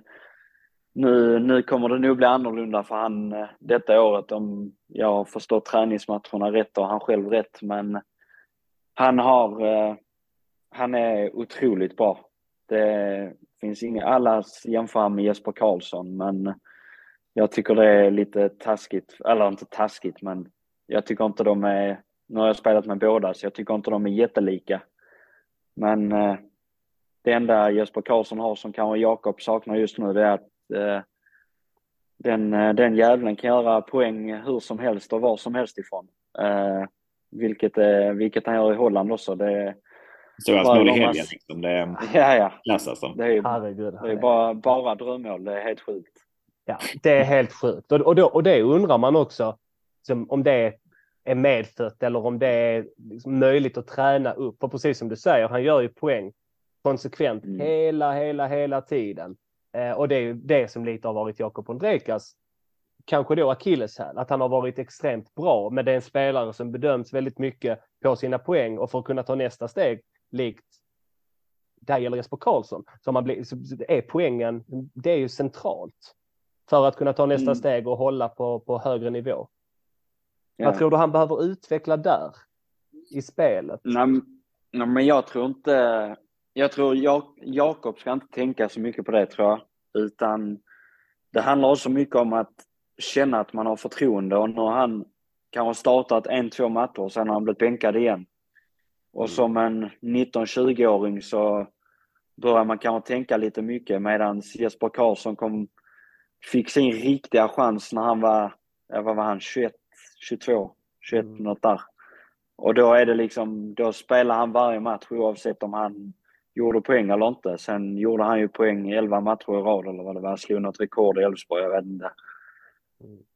nu, nu kommer det nog bli annorlunda för han eh, detta året om jag har förstått träningsmatcherna rätt och han själv rätt. Men han har, eh, han är otroligt bra. Det finns inga, alla jämför med Jesper Karlsson men jag tycker det är lite taskigt, eller inte taskigt men jag tycker inte de är, nu har jag spelat med båda så jag tycker inte de är jättelika. Men eh, det enda Jesper Karlsson har som kanske Jakob saknar just nu det är att eh, den, eh, den jävlen kan göra poäng hur som helst och var som helst ifrån. Eh, vilket, eh, vilket han gör i Holland också. Det, Stora mål i helgen liksom. Det ja, ja. klassas som. Det är, Herregud, det är bara, bara drömmål. Det är helt sjukt. Ja, det är helt sjukt. Och, och, då, och det undrar man också som, om det är medfött eller om det är liksom möjligt att träna upp. Och precis som du säger, han gör ju poäng konsekvent mm. hela, hela, hela tiden. Eh, och det är ju det som lite har varit Jakob Ondrejkas kanske då akilleshäl, att han har varit extremt bra, men det är en spelare som bedöms väldigt mycket på sina poäng och för att kunna ta nästa steg, likt dig eller Jesper Karlsson, så, man blir, så är poängen, det är ju centralt för att kunna ta nästa mm. steg och hålla på, på högre nivå. Ja. Vad tror du han behöver utveckla där i spelet? Nej, nej men jag tror inte, jag tror Jak Jakob ska inte tänka så mycket på det tror jag, utan det handlar också mycket om att känna att man har förtroende och nu har han kanske startat en, två matcher och sen har han blivit bänkad igen. Och mm. som en 19-20-åring så börjar man kanske tänka lite mycket medan Jesper Karlsson kom, fick sin riktiga chans när han var, vad var han, 21, 22, 21 mm. något där. Och då är det liksom, då spelar han varje match oavsett om han gjorde poäng eller inte. Sen gjorde han ju poäng i 11 matcher i rad eller vad det var, slog något rekord i Elfsborg, jag vet inte.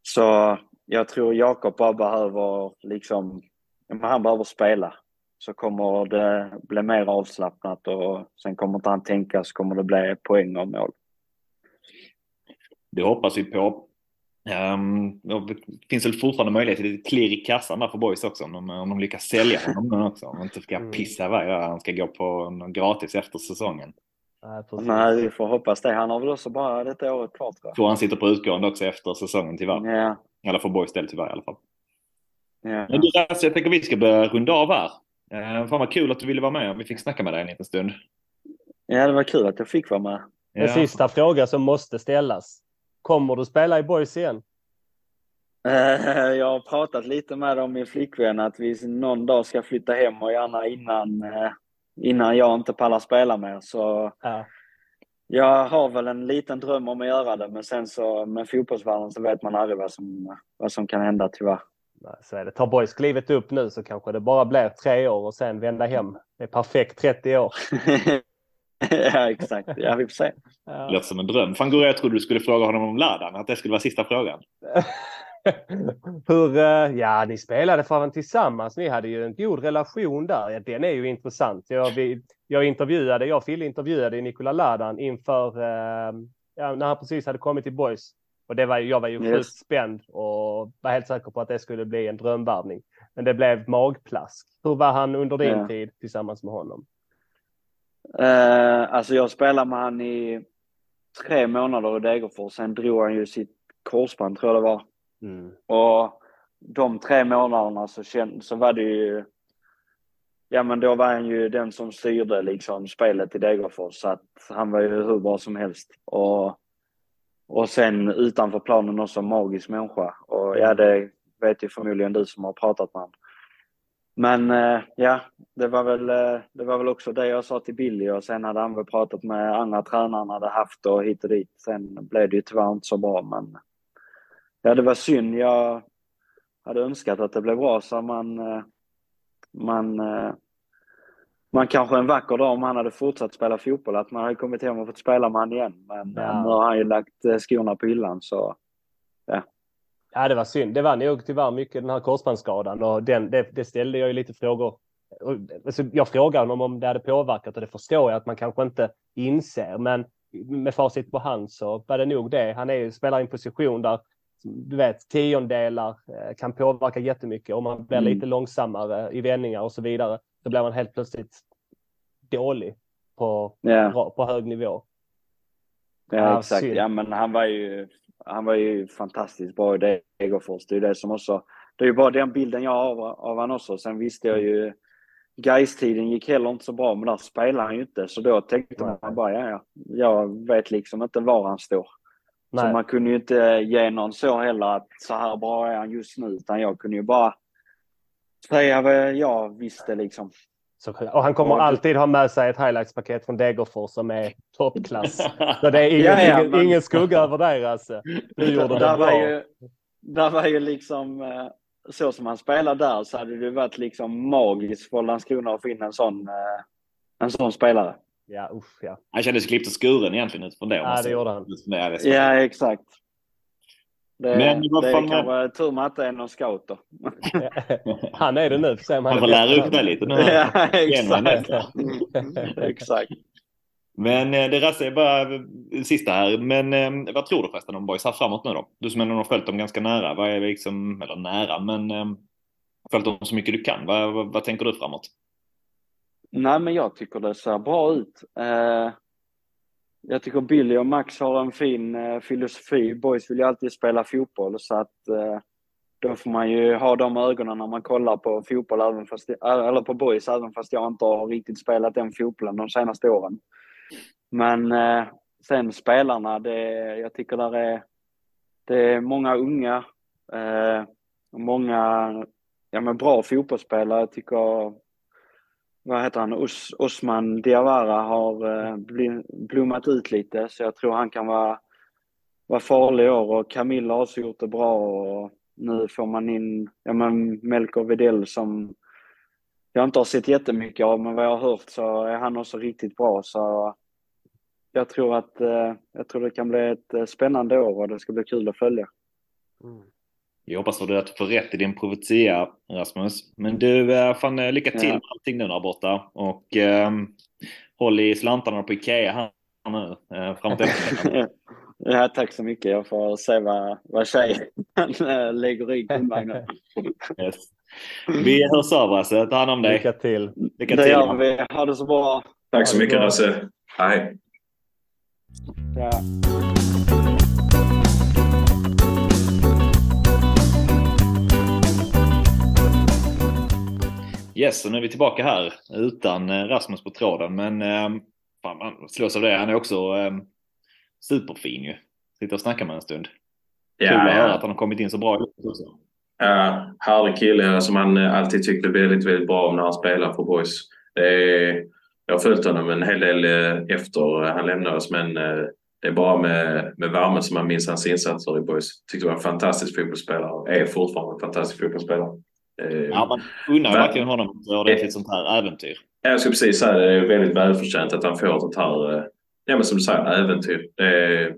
Så jag tror Jakob bara behöver liksom, han behöver spela. Så kommer det bli mer avslappnat och sen kommer inte han tänka så kommer det bli poäng och mål. Det hoppas vi på. Um, det finns väl fortfarande möjlighet till ett klirr i kassan där för boys också om de, om de lyckas sälja honom också. Om de inte ska mm. pissa iväg där. Han ska gå på gratis efter säsongen. Nej, vi får hoppas det. Han har väl också bara detta året kvar tror jag. Tror han sitter på utgående också efter säsongen tyvärr. Ja. Eller för Borgs del tyvärr i alla fall. Ja. Men du, alltså, jag tänker vi ska börja runda av här. Uh, fan vad kul att du ville vara med. Vi fick snacka med dig en liten stund. Ja, det var kul att jag fick vara med. En ja. sista fråga som måste ställas. Kommer du spela i Boys igen? Uh, jag har pratat lite med om min flickvän att vi någon dag ska flytta hem och gärna innan uh, innan jag inte pallar spela mer. Så ja. jag har väl en liten dröm om att göra det, men sen så med fotbollsvärlden så vet man aldrig vad som, vad som kan hända tyvärr. Så är det. Tar boys klivet upp nu så kanske det bara blir tre år och sen vända hem. Det är perfekt 30 år. ja, exakt. Ja, vi får se. Ja. Låter som en dröm. Fan Gurra, jag trodde du skulle fråga honom om Ladan, att det skulle vara sista frågan. Hur, eh, ja, ni spelade fan tillsammans. Ni hade ju en god relation där. Ja, den är ju intressant. Jag, vi, jag intervjuade, jag och Fille intervjuade Nikola Ladan inför, eh, ja, när han precis hade kommit till Boys. Och det var, jag var ju yes. sjukt spänd och var helt säker på att det skulle bli en drömvärvning. Men det blev magplask. Hur var han under din ja. tid tillsammans med honom? Uh, alltså jag spelade med han i tre månader i Degerfors. Sen drog han ju sitt korsband tror jag det var. Mm. Och de tre månaderna så, känd, så var det ju, ja men då var han ju den som styrde liksom spelet i Degerfors så att han var ju hur bra som helst. Och, och sen utanför planen också magisk människa. Och ja, det vet ju förmodligen du som har pratat med honom. Men eh, ja, det var, väl, eh, det var väl också det jag sa till Billy och sen hade han väl pratat med andra tränare han hade haft och hit och dit. Sen blev det ju tyvärr inte så bra men Ja, det var synd. Jag hade önskat att det blev bra så man, eh, man, man kanske en vacker dag om han hade fortsatt spela fotboll, att man hade kommit hem och fått spela med han igen. Men ja. nu har han ju lagt skorna på hyllan så ja. Ja, det var synd. Det var nog tyvärr mycket den här korsbandsskadan och den, det, det ställde jag ju lite frågor Alltså, jag frågade honom om det hade påverkat och det förstår jag att man kanske inte inser. Men med facit på hand så var det nog det. Han är ju, spelar i en position där du vet, tiondelar eh, kan påverka jättemycket. Om man blir mm. lite långsammare i vändningar och så vidare, så blir man helt plötsligt dålig på, yeah. på hög nivå. Ja, ja exakt. Synd. Ja, men han var ju, han var ju fantastiskt bra i Degerfors. Det är det som också, det är ju bara den bilden jag har av, av han också. Sen visste jag ju Gais-tiden gick heller inte så bra, men där spelade han ju inte. Så då tänkte man bara, ja, ja, jag vet liksom inte var han står. Nej. Så man kunde ju inte ge någon så heller att så här bra är han just nu, utan jag kunde ju bara säga vad jag visste liksom. Och han kommer alltid ha med sig ett highlights-paket från Degerfors som är toppklass. Så det är ingen, ja, ja, men... ingen skugga över det alltså. Du gjorde det där bra. Var ju, där var ju liksom, eh, så som han spelade där så hade det varit liksom magiskt för Landskrona att finna en sån, eh, en sån spelare. Ja, usch ja. Han kändes klippt och skuren egentligen utifrån det. Ja, det gjorde han. Ja, exakt. Det, Men det är kanske tur med att det är någon scout då. han är det nu. han, han får lära upp det lite nu. ja, exakt. exakt. Men eh, det rassar bara sista här. Men eh, vad tror du förresten om boys här framåt nu då? Du som ändå har följt dem ganska nära. Vad är liksom, eller nära, men eh, följt dem så mycket du kan. Vad, vad, vad tänker du framåt? Nej, men jag tycker det ser bra ut. Jag tycker Billy och Max har en fin eh, filosofi. Boys vill ju alltid spela fotboll så att eh, då får man ju ha de ögonen när man kollar på fotboll, även fast, eh, eller på boys, även fast jag inte har riktigt spelat den fotbollen de senaste åren. Men eh, sen spelarna, det, jag tycker där är, det är många unga, eh, många ja, men bra fotbollsspelare. Jag tycker vad heter han, Os Osman Diawara har eh, blommat ut lite så jag tror han kan vara, vara farlig i år och Camilla har också gjort det bra och nu får man in ja, men Melker Videll som jag inte har sett jättemycket av men vad jag har hört så är han också riktigt bra så jag tror att eh, jag tror det kan bli ett eh, spännande år och det ska bli kul att följa. Mm. Jag hoppas att du får rätt i din profetia, Rasmus. Men du, eh, fan eh, lycka till med allting nu där borta. Och eh, håll i slantarna på Ikea här nu eh, framåt Ja, tack så mycket. Jag får se vad, vad tjejen eh, lägger i kundvagnen. yes. Vi hörs av Rasse. Ta hand om dig. Lycka till. Lycka det till. gör vi. Ha det så bra. Tack så mycket Rasse. Hej. Ja. Yes, och nu är vi tillbaka här utan eh, Rasmus på tråden. Men eh, fan, man slås av det. Han är också eh, superfin ju. Sitter och snackar med en stund. Ja, Kul att ja. höra att han har kommit in så bra också. Ja, härlig kille som man eh, alltid tyckte väldigt, väldigt bra om när han spelar för Boys. Är, jag har följt honom en hel del eh, efter han lämnade oss men det är bara med, med värme som man minns hans insatser i Boys. Tyckte det var en fantastisk fotbollsspelare. Är fortfarande en fantastisk fotbollsspelare. Eh, ja, man men, verkligen honom ett ordentligt sånt här äventyr. Jag skulle precis säga det är väldigt välförtjänt att han får ett sånt här, eh, ja men som du säger, äventyr. Det är,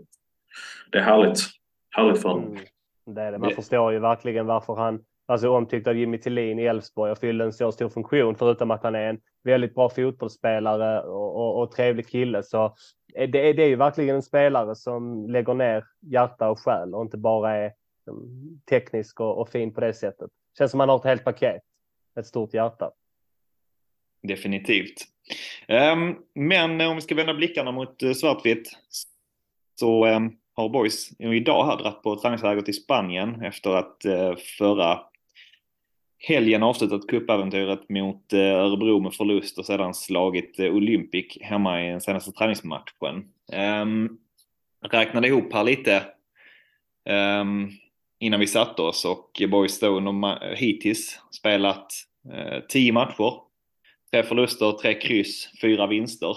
det är härligt. Härligt för honom. Mm, det är det. Man det. förstår ju verkligen varför han alltså omtyckt av Jimmy Tillin i Elfsborg och fyllde en så stor funktion förutom att han är en väldigt bra fotbollsspelare och, och, och trevlig kille. Så det är, det är ju verkligen en spelare som lägger ner hjärta och själ och inte bara är liksom, teknisk och, och fin på det sättet. Känns som man har ett helt paket. Ett stort hjärta. Definitivt. Um, men eh, om vi ska vända blickarna mot uh, svartvitt så um, har Boys idag här dragit på träningsläger till Spanien efter att uh, förra helgen avslutat cupäventyret mot uh, Örebro med förlust och sedan slagit Olympic hemma i den senaste träningsmatchen. Um, räknade ihop här lite. Innan vi satte oss och Boys Stone har hittills spelat eh, tio matcher. Tre förluster, tre kryss, fyra vinster.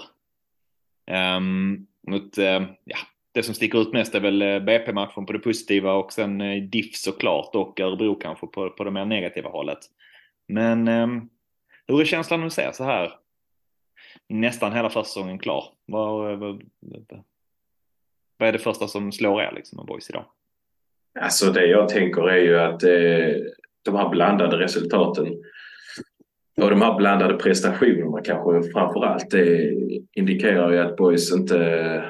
Um, mot, eh, ja, det som sticker ut mest är väl eh, BP-matchen på det positiva och sen eh, DIF såklart och Örebro kanske på, på det mer negativa hållet. Men um, hur är känslan att ser så här? Nästan hela försäsongen klar. Vad, eh, vad, vad är det första som slår er liksom med boys idag? Alltså det jag tänker är ju att eh, de här blandade resultaten. Och de här blandade prestationerna kanske framför allt, det eh, indikerar ju att Boys inte,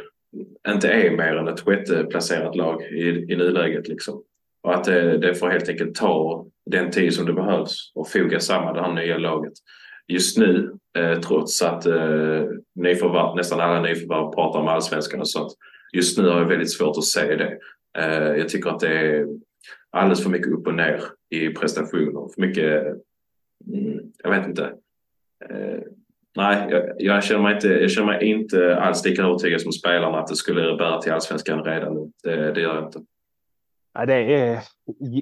inte är mer än ett sjätteplacerat lag i, i nuläget. Liksom. Och att det, det får helt enkelt ta den tid som det behövs och foga samman det här nya laget. Just nu, eh, trots att eh, nyförvärv, nästan alla nyförvärv pratar om allsvenskan och sånt. Just nu har jag väldigt svårt att se det. Eh, jag tycker att det är alldeles för mycket upp och ner i prestationer. För mycket, mm, jag vet inte. Eh, nej, jag, jag, känner mig inte, jag känner mig inte alls lika övertygad som spelarna att det skulle bära till allsvenskan redan nu. Det, det gör jag inte. Ja, det är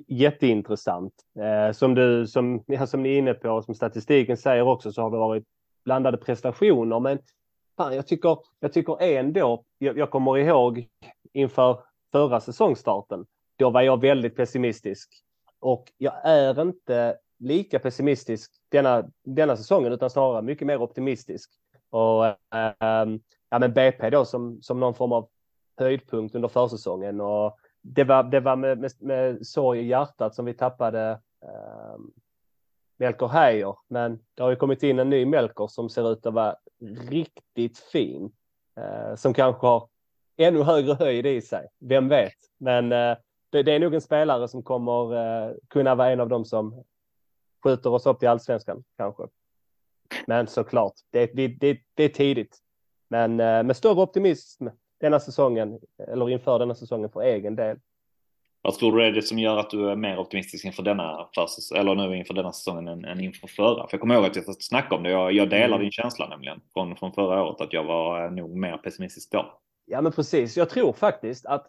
jätteintressant. Eh, som, du, som, ja, som ni är inne på, som statistiken säger också, så har det varit blandade prestationer. Men fan, jag, tycker, jag tycker ändå, jag, jag kommer ihåg inför förra säsongstarten, då var jag väldigt pessimistisk. Och jag är inte lika pessimistisk denna, denna säsongen, utan snarare mycket mer optimistisk. Och äh, ja, men BP då som, som någon form av höjdpunkt under försäsongen och det var, det var med, med, med sorg i hjärtat som vi tappade äh, Melker Heijer, men det har ju kommit in en ny Melker som ser ut att vara riktigt fin, äh, som kanske har ännu högre höjd i sig. Vem vet? Men äh, det, det, är nog en spelare som kommer äh, kunna vara en av dem som skjuter oss upp i allsvenskan kanske. Men såklart, det, det, det, det är tidigt. Men med större optimism denna säsongen eller inför denna säsongen för egen del. Vad tror du är det som gör att du är mer optimistisk inför denna, eller nu inför denna säsongen än, än inför förra? För jag kommer ihåg att jag snackade om det. Jag, jag delar mm. din känsla nämligen från, från förra året att jag var nog mer pessimistisk då. Ja, men precis. Jag tror faktiskt att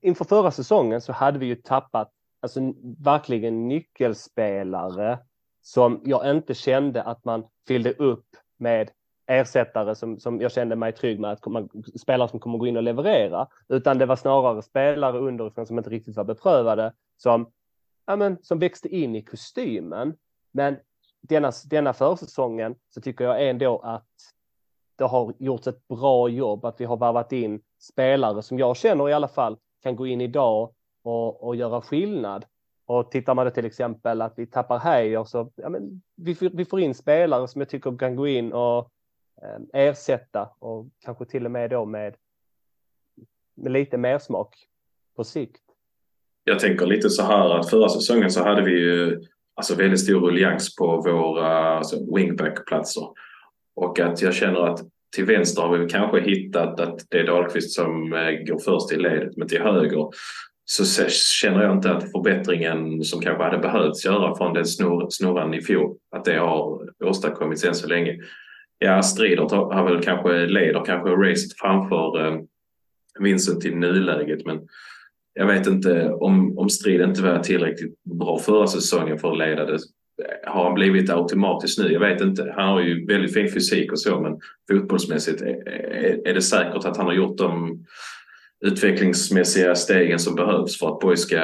inför förra säsongen så hade vi ju tappat alltså verkligen nyckelspelare som jag inte kände att man fyllde upp med ersättare som, som jag kände mig trygg med att komma, spelare som kommer gå in och leverera, utan det var snarare spelare underifrån som inte riktigt var beprövade som, ja, men, som växte in i kostymen. Men denna, denna försäsongen så tycker jag ändå att det har gjorts ett bra jobb, att vi har varvat in spelare som jag känner i alla fall kan gå in idag och, och göra skillnad. Och tittar man då till exempel att vi tappar Heijer så ja, men vi, vi får in spelare som jag tycker kan gå in och Eh, ersätta och kanske till och med då med, med lite mer smak på sikt. Jag tänker lite så här att förra säsongen så hade vi ju alltså väldigt stor ruljans på våra alltså wingback-platser. Och att jag känner att till vänster har vi kanske hittat att det är Dahlqvist som eh, går först i ledet, men till höger så känner jag inte att förbättringen som kanske hade behövts göra från den snor, snurran i fjol, att det har åstadkommits än så länge ja, Stridert har väl kanske, leder kanske racet framför eh, Vincent i nuläget. Men jag vet inte om, om Strid inte var tillräckligt bra förra säsongen för att leda det. Har han blivit automatiskt nu? Jag vet inte. Han har ju väldigt fin fysik och så men fotbollsmässigt är, är, det säkert att han har gjort de utvecklingsmässiga stegen som behövs för att Boy ska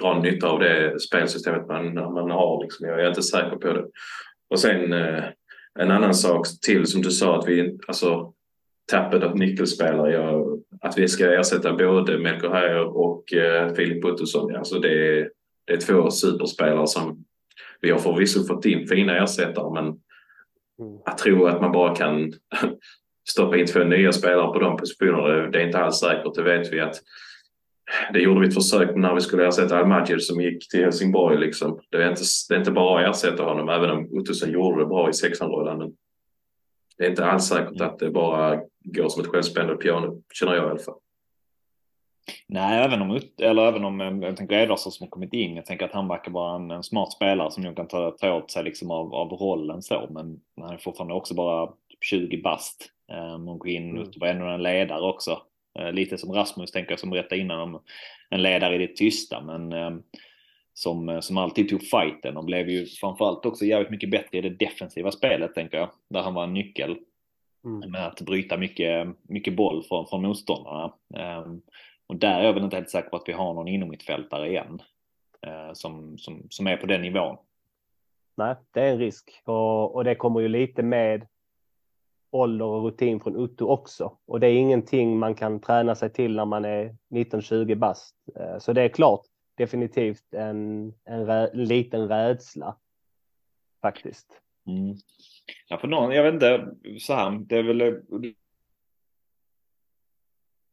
dra nytta av det spelsystemet man, man har. Liksom. Jag är inte säker på det. Och sen eh, en annan sak till som du sa att vi alltså tappet av nyckelspelare. Jag, att vi ska ersätta både Melker Heier och eh, Filip Buttosson. Alltså det, det är två superspelare som vi har förvisso fått in fina ersättare men mm. att tro att man bara kan stoppa in två nya spelare på de positionerna, det är inte alls säkert. Det vet vi att det gjorde vi ett försök när vi skulle ersätta Al som gick till Helsingborg. Liksom. Det, är inte, det är inte bara att ersätta honom, även om Ottosson gjorde det bra i sexanrollen. Det är inte alls säkert att det bara går som ett självspännande piano, känner jag i alla fall. Nej, även om, eller även om eh, jag tänker Ederson som har kommit in. Jag tänker att han verkar vara en, en smart spelare som nog kan ta, ta åt sig liksom av, av rollen så. Men han är fortfarande också bara 20 bast. Um, och går in mm. och var ändå en ledare också. Eh, lite som Rasmus tänker jag som berättade innan om en ledare i det tysta men eh, som, eh, som alltid tog fighten och blev ju framförallt också jävligt mycket bättre i det defensiva spelet tänker jag. Där han var en nyckel mm. med att bryta mycket, mycket boll från, från motståndarna. Um, och där är jag väl inte helt säker på att vi har någon inom mittfältare igen uh, som, som, som är på den nivån. Nej, det är en risk och, och det kommer ju lite med ålder och rutin från Utto också. Och det är ingenting man kan träna sig till när man är 19-20 bast. Eh, så det är klart definitivt en, en rä, liten rädsla. faktiskt. Mm. Ja, för någon, jag vet inte, så här, det är väl...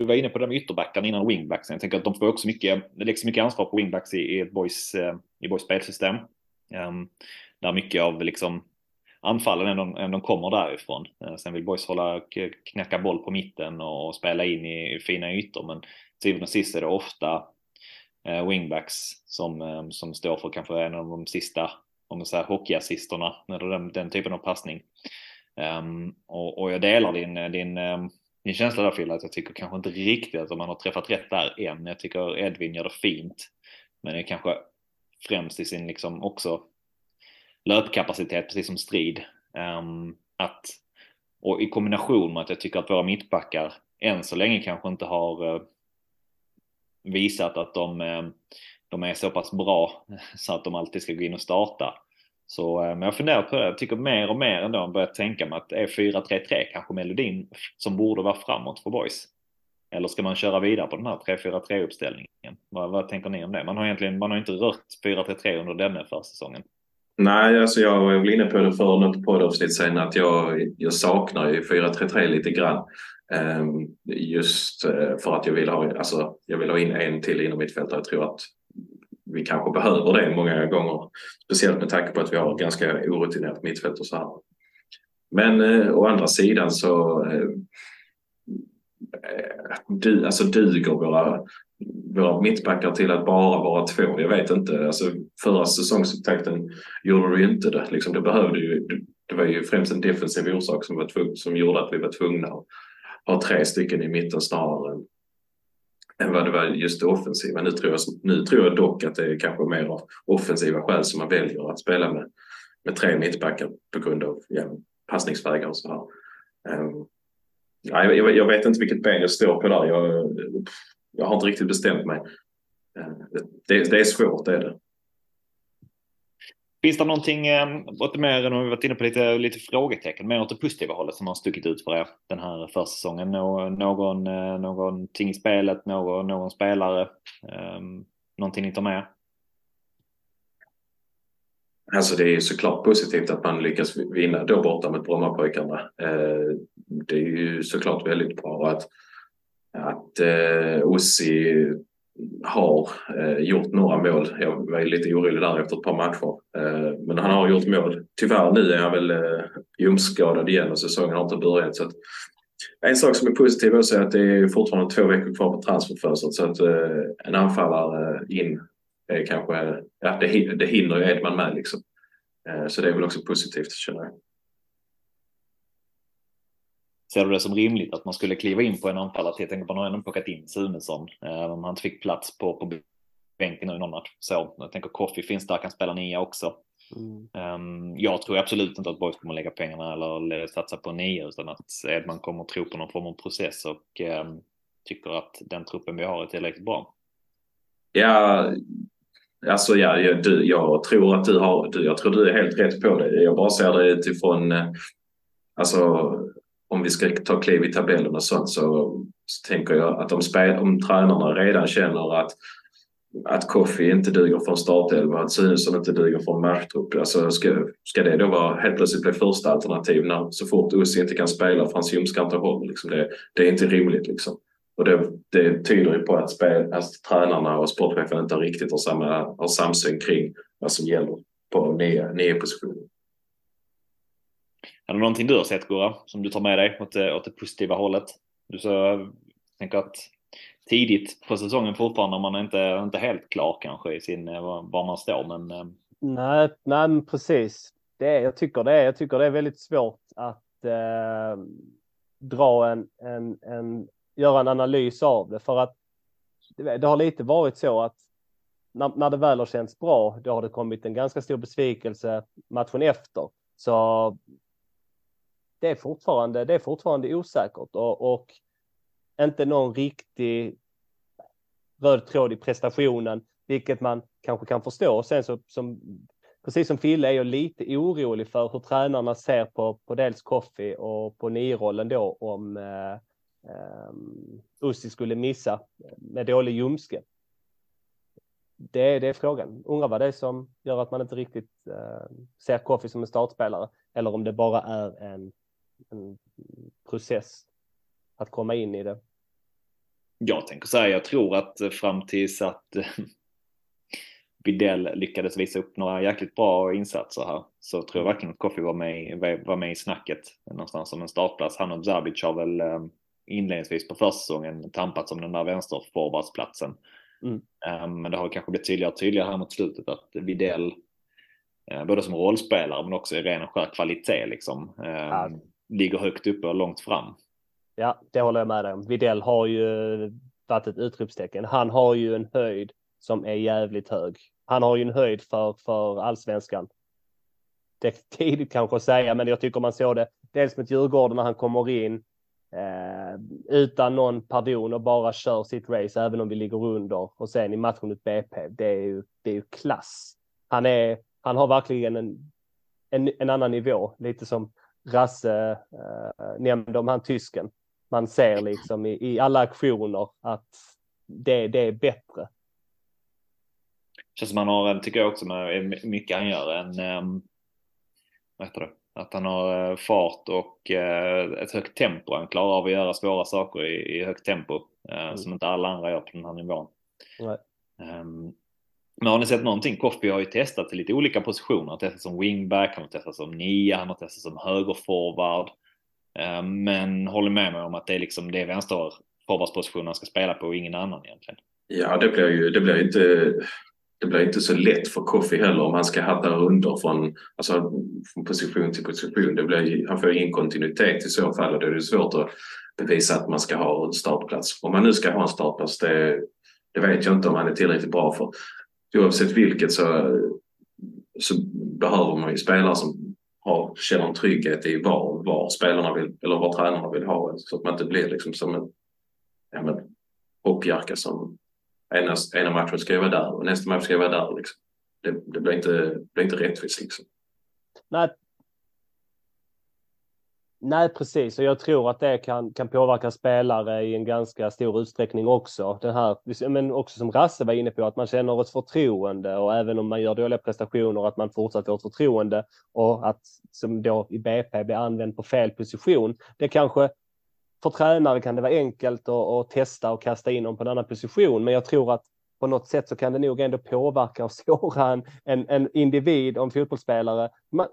Du var inne på de ytterbackarna innan wingbacksen. Jag tänker att de får också mycket, det läggs mycket ansvar på wingbacks i, i ett boys, eh, i boys spelsystem. Um, där mycket av liksom anfallen ändå, ändå kommer därifrån. Uh, sen vill boys hålla, knacka boll på mitten och spela in i fina ytor. Men till och sist är det ofta uh, wingbacks som, um, som står för kanske en av de sista om man säger hockeyassisterna, eller den, den typen av passning. Um, och, och, jag delar din, din, um, min känsla där Fille att jag tycker kanske inte riktigt att man har träffat rätt där än. Jag tycker Edvin gör det fint, men det är kanske främst i sin liksom också löpkapacitet, precis som strid. Um, att, och i kombination med att jag tycker att våra mittbackar än så länge kanske inte har uh, visat att de uh, de är så pass bra så att de alltid ska gå in och starta. Så, eh, men jag funderar på det, jag tycker mer och mer ändå börjat tänka mig att e är 4-3-3 kanske melodin som borde vara framåt för boys? Eller ska man köra vidare på den här 3-4-3 uppställningen? Vad, vad, tänker ni om det? Man har egentligen man har inte rört 4-3-3 under denna försäsongen. Nej, alltså jag var väl inne på det för något poddavsnitt sen att jag, jag saknar ju 4-3-3 lite grann. Um, just uh, för att jag vill ha, alltså, jag vill ha in en till inom mittfältare. Jag tror att vi kanske behöver det många gånger. Speciellt med tanke på att vi har ganska orutinerat mittfält och så här. Men eh, å andra sidan så eh, du, alltså duger våra, våra mittbackar till att bara vara två? Jag vet inte. Alltså, förra säsongsupptakten gjorde du inte det. Liksom, det, behövde ju, det var ju främst en defensiv orsak som, var tvung, som gjorde att vi var tvungna att ha tre stycken i mitten snarare än än vad det var just det offensiva. Nu tror, jag, nu tror jag dock att det är kanske mer av offensiva skäl som man väljer att spela med, med tre mittbackar på grund av ja, passningsvägar och så här. Um, ja, jag, jag, vet inte vilket ben jag står på där. Jag, jag har inte riktigt bestämt mig. Uh, det, det är svårt, det är det. Finns det någonting, eh, åt mer än vi varit inne på lite, lite frågetecken, mer åt det positiva hållet som har stuckit ut för er den här försäsongen? Någon, eh, någon, någonting i spelet, någon, någon spelare, um, någonting ni tar med? Alltså det är ju såklart positivt att man lyckas vinna då borta mot Brommapojkarna. Eh, det är ju såklart väldigt bra att, att Ossi har eh, gjort några mål. Jag var lite orolig där efter ett par matcher. Eh, men han har gjort mål. Tyvärr nu är han väl eh, ljumskskadad igen och säsongen har inte börjat. Så att, en sak som är positiv också är att det är fortfarande två veckor kvar på transferfönstret så att eh, en anfallare eh, in är kanske, ja det, det hinner ju Edman med liksom. Eh, så det är väl också positivt känner jag. Ser du det som rimligt att man skulle kliva in på en anfallare till? Jag tänker på man har ändå plockat in Sunesson. Eh, om han inte fick plats på, på bänken nu i någon match. Så jag tänker Koffi finns där, kan spela nia också. Mm. Um, jag tror absolut inte att Boys kommer lägga pengarna eller satsa på nio utan att Edman kommer tro på någon form av process och um, tycker att den truppen vi har är tillräckligt bra. Ja, alltså ja, jag, du, jag tror att du har, du, jag tror du är helt rätt på det. Jag bara ser det utifrån, eh, alltså om vi ska ta kliv i tabellen och sånt så, så tänker jag att om, spel, om tränarna redan känner att att Koffi inte duger från startelva, att Sunesson inte duger från matchtrupp. Alltså ska, ska det då vara helt plötsligt bli första alternativ när så fort Ussi inte kan spela för hans ljumskar inte håller? Liksom det, det, är inte rimligt liksom. Och det, det tyder ju på att, spel, att tränarna och sportchefen inte riktigt har, samma, har samsyn kring vad som gäller på nya, nio positioner. Är det någonting du har sett Gurra som du tar med dig åt det, åt det positiva hållet? Du så, tänker att tidigt på säsongen fortfarande man är inte, inte helt klar kanske i sin eh, var man står men. Eh. Nej, nej men precis. Det är, jag tycker det är, jag tycker det är väldigt svårt att eh, dra en, en, en, göra en analys av det för att det, det har lite varit så att när, när det väl har känts bra, då har det kommit en ganska stor besvikelse matchen efter. Så det är fortfarande, det är fortfarande osäkert och, och inte någon riktig röd tråd i prestationen, vilket man kanske kan förstå. Och sen så som precis som Fille är jag lite orolig för hur tränarna ser på, på dels Koffi och på nio-rollen då om eh, eh, Ussi skulle missa med dålig ljumske. det, det är frågan. Undrar vad det är som gör att man inte riktigt eh, ser Koffi som en startspelare eller om det bara är en, en process att komma in i det. Jag tänker så här, jag tror att fram tills att Videll lyckades visa upp några jäkligt bra insatser här så tror jag verkligen att Koffi var med, var med i snacket någonstans som en startplats. Han och Zabic har väl eh, inledningsvis på försäsongen tampats om den där vänsterforwardsplatsen. Mm. Men det har kanske blivit tydligare och tydligare här mot slutet att Videll, både som rollspelare men också i ren och skär kvalitet liksom, ja ligger högt uppe och långt fram. Ja, det håller jag med dig om. Videll har ju varit ett utropstecken. Han har ju en höjd som är jävligt hög. Han har ju en höjd för, för allsvenskan. Det är tidigt kanske att säga, men jag tycker man såg det dels mot Djurgården när han kommer in eh, utan någon pardon och bara kör sitt race även om vi ligger under och sen i matchen mot BP. Det är ju, det är ju klass. Han är, han har verkligen en, en, en annan nivå, lite som Rasse eh, nämnde om han tysken. Man ser liksom i, i alla aktioner att det, det är bättre känns som han har, tycker jag också med mycket han gör, en, um, vad heter det, att han har uh, fart och uh, ett högt tempo. Han klarar av att göra svåra saker i, i högt tempo uh, mm. som inte alla andra gör på den här nivån. Um, men har ni sett någonting? Koffi har ju testat till lite olika positioner. Han har testat som wingback, han har testat som nia, han har testat som högerforward. Eh, men håller med mig om att det är liksom det vänsterforwardspositionen han ska spela på och ingen annan egentligen. Ja, det blir ju det blir inte det blir inte så lätt för Koffi heller om han ska hatta runder från, alltså, från position till position. Det blir, han får ingen kontinuitet i så fall och då är det svårt att bevisa att man ska ha en startplats. Om man nu ska ha en startplats, det, det vet jag inte om han är tillräckligt bra för. Oavsett vilket så, så behöver man ju spelare som har, känner en trygghet i var, var spelarna vill, eller var tränarna vill ha så att man inte blir liksom som en ja, men, hoppjerka som ena, ena matchen ska jag vara där och nästa match ska jag vara där. Liksom. Det, det blir, inte, blir inte rättvist. Liksom. Nej. Nej, precis. Och jag tror att det kan, kan påverka spelare i en ganska stor utsträckning också. Det här, men också som Rasse var inne på, att man känner ett förtroende och även om man gör dåliga prestationer, att man fortsatt får ett förtroende och att som då i BP blir använd på fel position. Det kanske för tränare kan det vara enkelt att, att, testa och kasta in dem på en annan position, men jag tror att på något sätt så kan det nog ändå påverka och såra en, en, en individ och en fotbollsspelare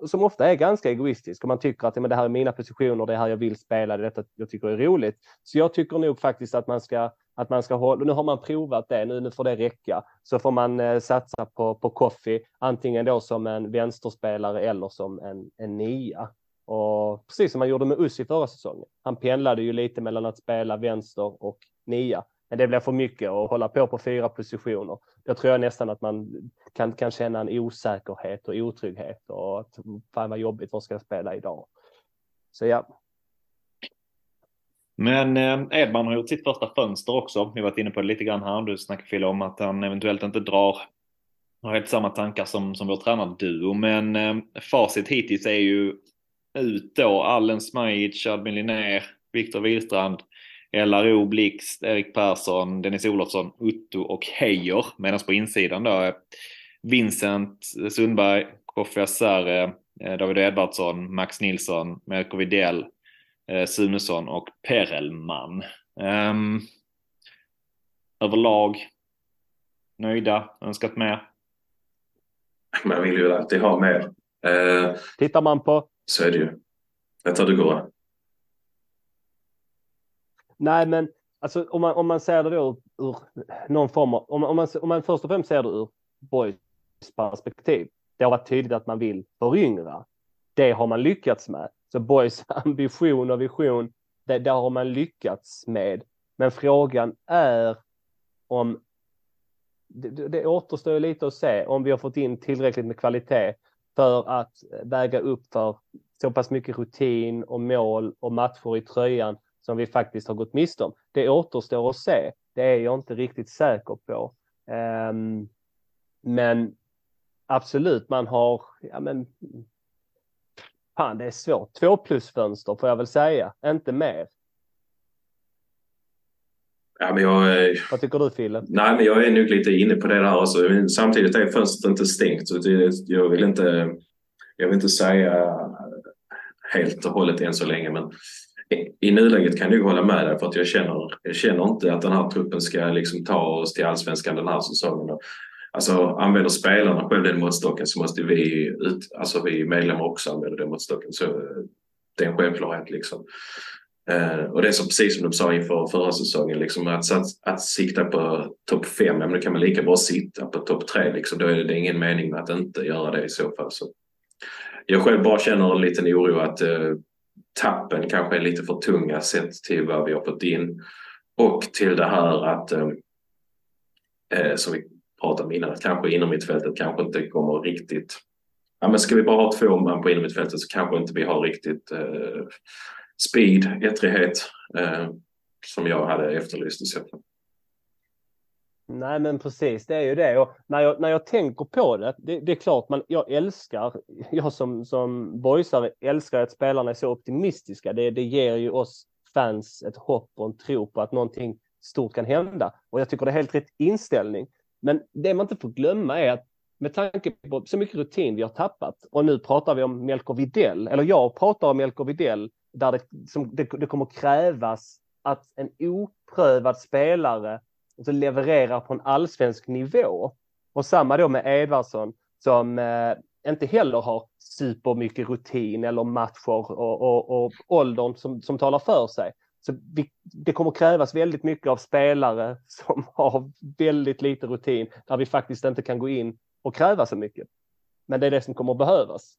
som ofta är ganska egoistisk och man tycker att men det här är mina positioner, det är här jag vill spela, det är detta jag tycker är roligt. Så jag tycker nog faktiskt att man ska att man ska hålla, nu har man provat det, nu, nu får det räcka. Så får man eh, satsa på, på Koffi, antingen då som en vänsterspelare eller som en, en nia. Och precis som man gjorde med Ussi förra säsongen. Han pendlade ju lite mellan att spela vänster och nia. Men det blir för mycket att hålla på på fyra positioner. Jag tror jag nästan att man kan, kan känna en osäkerhet och otrygghet och att fan vad jobbigt, vad ska jag spela idag? Så ja. Men eh, Edman har gjort sitt första fönster också. Vi har varit inne på det lite grann här. Du snackar Fille om att han eventuellt inte drar har helt samma tankar som, som vår tränarduo. Men eh, facit hittills är ju ut då Allen Smajic, Admin Linnér, Viktor Wihlstrand, LRO, Blixt, Erik Persson, Dennis Olofsson, Utto och Heijer. Medan på insidan då är Vincent Sundberg, Kofi Asare, eh, David Edvardsson, Max Nilsson, Melko Widell, eh, Sunesson och Perelman. Um, överlag nöjda, önskat mer? Man vill ju alltid ha mer. Uh, Tittar man på så är det ju. Jag tar det går. Nej, men alltså, om, man, om man ser det då ur någon form av, om, om, man, om man först och främst ser det ur Boys perspektiv. Det har varit tydligt att man vill föryngra. Det har man lyckats med. Så Boys ambition och vision, det, det har man lyckats med. Men frågan är om det, det återstår lite att se om vi har fått in tillräckligt med kvalitet för att väga upp för så pass mycket rutin och mål och matcher i tröjan som vi faktiskt har gått miste om. Det återstår att se. Det är jag inte riktigt säker på. Um, men absolut, man har, ja men, fan det är svårt. Två plus fönster får jag väl säga, inte mer. Ja, men jag, Vad tycker du Fille? Nej, men jag är nog lite inne på det där. Alltså, samtidigt är fönstret inte stängt. Så det, jag, vill inte, jag vill inte säga helt och hållet än så länge. Men i, nuläget kan jag hålla med dig för att jag känner, jag känner inte att den här truppen ska liksom ta oss till allsvenskan den här säsongen. Alltså använder spelarna själv den måttstocken så måste vi, ut, alltså vi medlemmar också använda den måttstocken. Så det är en självklarhet liksom. Eh, och det är som, precis som de sa inför förra säsongen, liksom, att, att, att sikta på topp fem, men då kan man lika bra sitta på topp tre. Liksom. Då är det ingen mening med att inte göra det i så fall. Så jag själv bara känner en liten oro att eh, tappen kanske är lite för tunga sett till vad vi har fått in. Och till det här att, eh, eh som vi pratade om innan, att kanske inom mittfältet kanske inte kommer riktigt Ja, men ska vi bara ha två man på innermittfältet så kanske inte vi har riktigt eh, speed, ettrighet eh, som jag hade efterlyst i Säffle. Nej, men precis, det är ju det. Och när jag, när jag tänker på det, det, det är klart, man, jag älskar, jag som, som boysare älskar att spelarna är så optimistiska. Det, det ger ju oss fans ett hopp och en tro på att någonting stort kan hända. Och jag tycker det är helt rätt inställning. Men det man inte får glömma är att med tanke på så mycket rutin vi har tappat och nu pratar vi om Melker Videll, eller jag pratar om Melker Videll där det, som, det, det kommer krävas att en oprövad spelare alltså levererar på en allsvensk nivå. Och samma då med Edvardsson som eh, inte heller har supermycket rutin eller matcher och, och, och åldern som, som talar för sig. Så vi, det kommer krävas väldigt mycket av spelare som har väldigt lite rutin där vi faktiskt inte kan gå in och kräva så mycket. Men det är det som kommer behövas.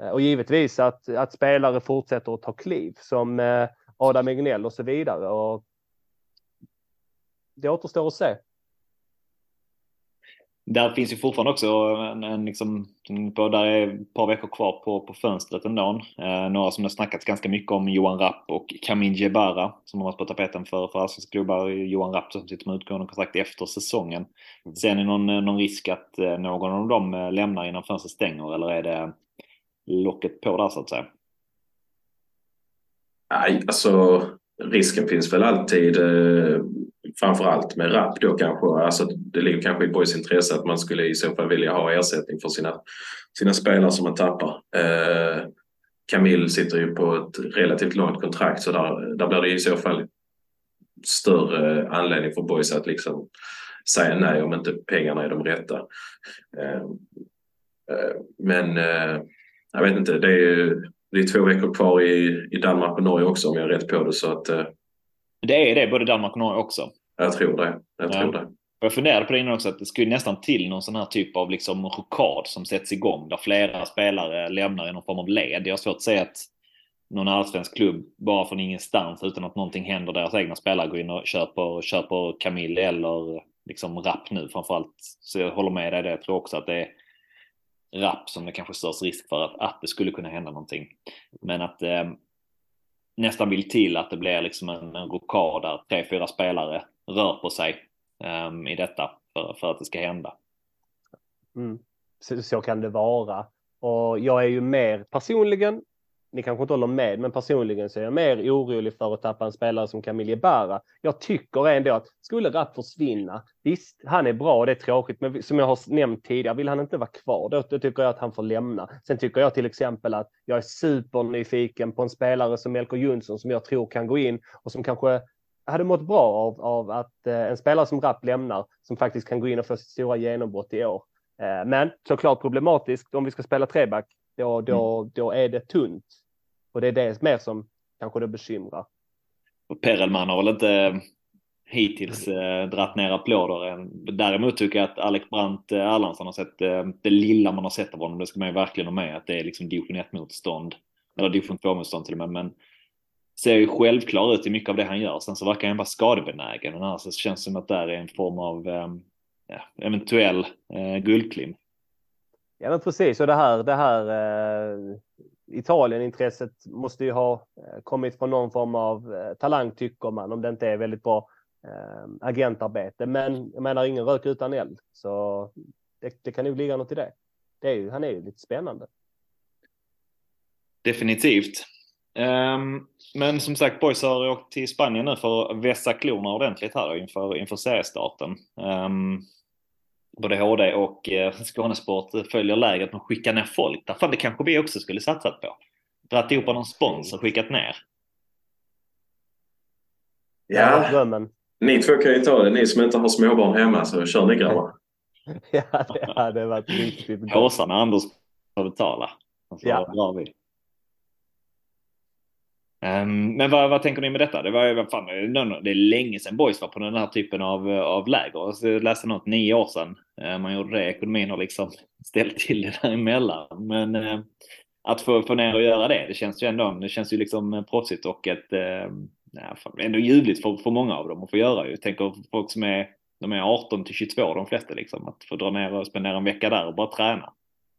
Eh, och givetvis att, att spelare fortsätter att ta kliv som eh, Adam Egnell och så vidare. Och det återstår att se. Där finns ju fortfarande också en, en liksom, på, där är ett par veckor kvar på, på fönstret ändå. Eh, några som det snackats ganska mycket om, Johan Rapp och Kamin Jebara som har varit på tapeten för, för allsvenska klubbar. Johan Rapp som sitter med utgående kontrakt efter säsongen. Ser ni någon, någon risk att någon av dem lämnar innan fönstret stänger eller är det locket på där så att säga? Nej, alltså risken finns väl alltid eh, framförallt med rap då kanske. Alltså, det ligger kanske i Boys intresse att man skulle i så fall vilja ha ersättning för sina, sina spelare som man tappar. Eh, Camille sitter ju på ett relativt långt kontrakt så där, där blir det i så fall större anledning för Boys att liksom säga nej om inte pengarna är de rätta. Eh, eh men eh, jag vet inte, det är, det är två veckor kvar i, i Danmark och Norge också om jag är rätt på det. Så att, eh, det är det, både Danmark och Norge också. Jag tror det. Jag tror det. Jag funderade på det innan också, att det skulle nästan till någon sån här typ av liksom rokad som sätts igång där flera spelare lämnar i någon form av led. Jag har svårt att säga att någon allsvensk klubb bara från ingenstans utan att någonting händer. Deras egna spelare går in och köper, köper Camille eller liksom Rapp nu framförallt. Så jag håller med dig det. Jag tror också att det är rapp som det kanske störst risk för att, att det skulle kunna hända någonting. Men att eh, nästan vill till att det blir liksom en, en rokad där tre, fyra spelare rör på sig um, i detta för, för att det ska hända. Mm. Så, så kan det vara. Och jag är ju mer personligen ni kanske inte håller med, men personligen så är jag mer orolig för att tappa en spelare som Camille Barra. Jag tycker ändå att skulle Rapp försvinna, visst, han är bra, det är tråkigt, men som jag har nämnt tidigare, vill han inte vara kvar, då, då tycker jag att han får lämna. Sen tycker jag till exempel att jag är supernyfiken på en spelare som Melker Jonsson som jag tror kan gå in och som kanske hade mått bra av, av att eh, en spelare som Rapp lämnar, som faktiskt kan gå in och få sitt stora genombrott i år. Eh, men såklart problematiskt om vi ska spela treback då, då, mm. då är det tunt. Och det är det mer som kanske det bekymrar. Och Perelman har väl inte hittills eh, dratt ner applåder. Däremot tycker jag att Alex Brandt eh, Erlandsson har sett eh, det lilla man har sett av honom. Det ska man ju verkligen ha med att det är liksom division 1 motstånd eller division 2 motstånd till och med. Men ser ju självklar ut i mycket av det han gör. Sen så verkar han vara skadebenägen. Men annars så känns det som att det är en form av eh, ja, eventuell eh, guldklim. Ja men precis och det här, det här eh, Italien-intresset måste ju ha eh, kommit från någon form av eh, talang tycker man om det inte är väldigt bra eh, agentarbete. Men jag menar ingen rök utan eld så det, det kan nog ligga något i det. det är ju, han är ju lite spännande. Definitivt. Um, men som sagt, Boys har åkt till Spanien nu för att vässa klorna ordentligt här inför, inför seriestarten. Um, både HD och eh, Skånesport följer läget med att skicka ner folk. Där fan det kanske vi också skulle satsat på. Dratt ihop någon sponsor och skickat ner. Ja, ni två kan ju ta det. Ni som inte har småbarn hemma så kör ni grabbar. ja, det hade varit riktigt gott. Påsarna Anders får betala. Så ja. drar vi. Um, men vad, vad, tänker ni med detta? Det, var, fan, det är länge sedan boys var på den här typen av, av läger. Jag läste något nio år sedan. Eh, man gjorde det. Ekonomin har liksom ställt till det däremellan. Men uh, att få, få ner och göra det, det känns ju ändå, det känns ju liksom proffsigt och ett, ehm, uh, nej, fan, ändå ljuvligt för, för många av dem att få göra. Jag tänker folk som är, de är 18 till 22 de flesta liksom. Att få dra ner och spendera en vecka där och bara träna.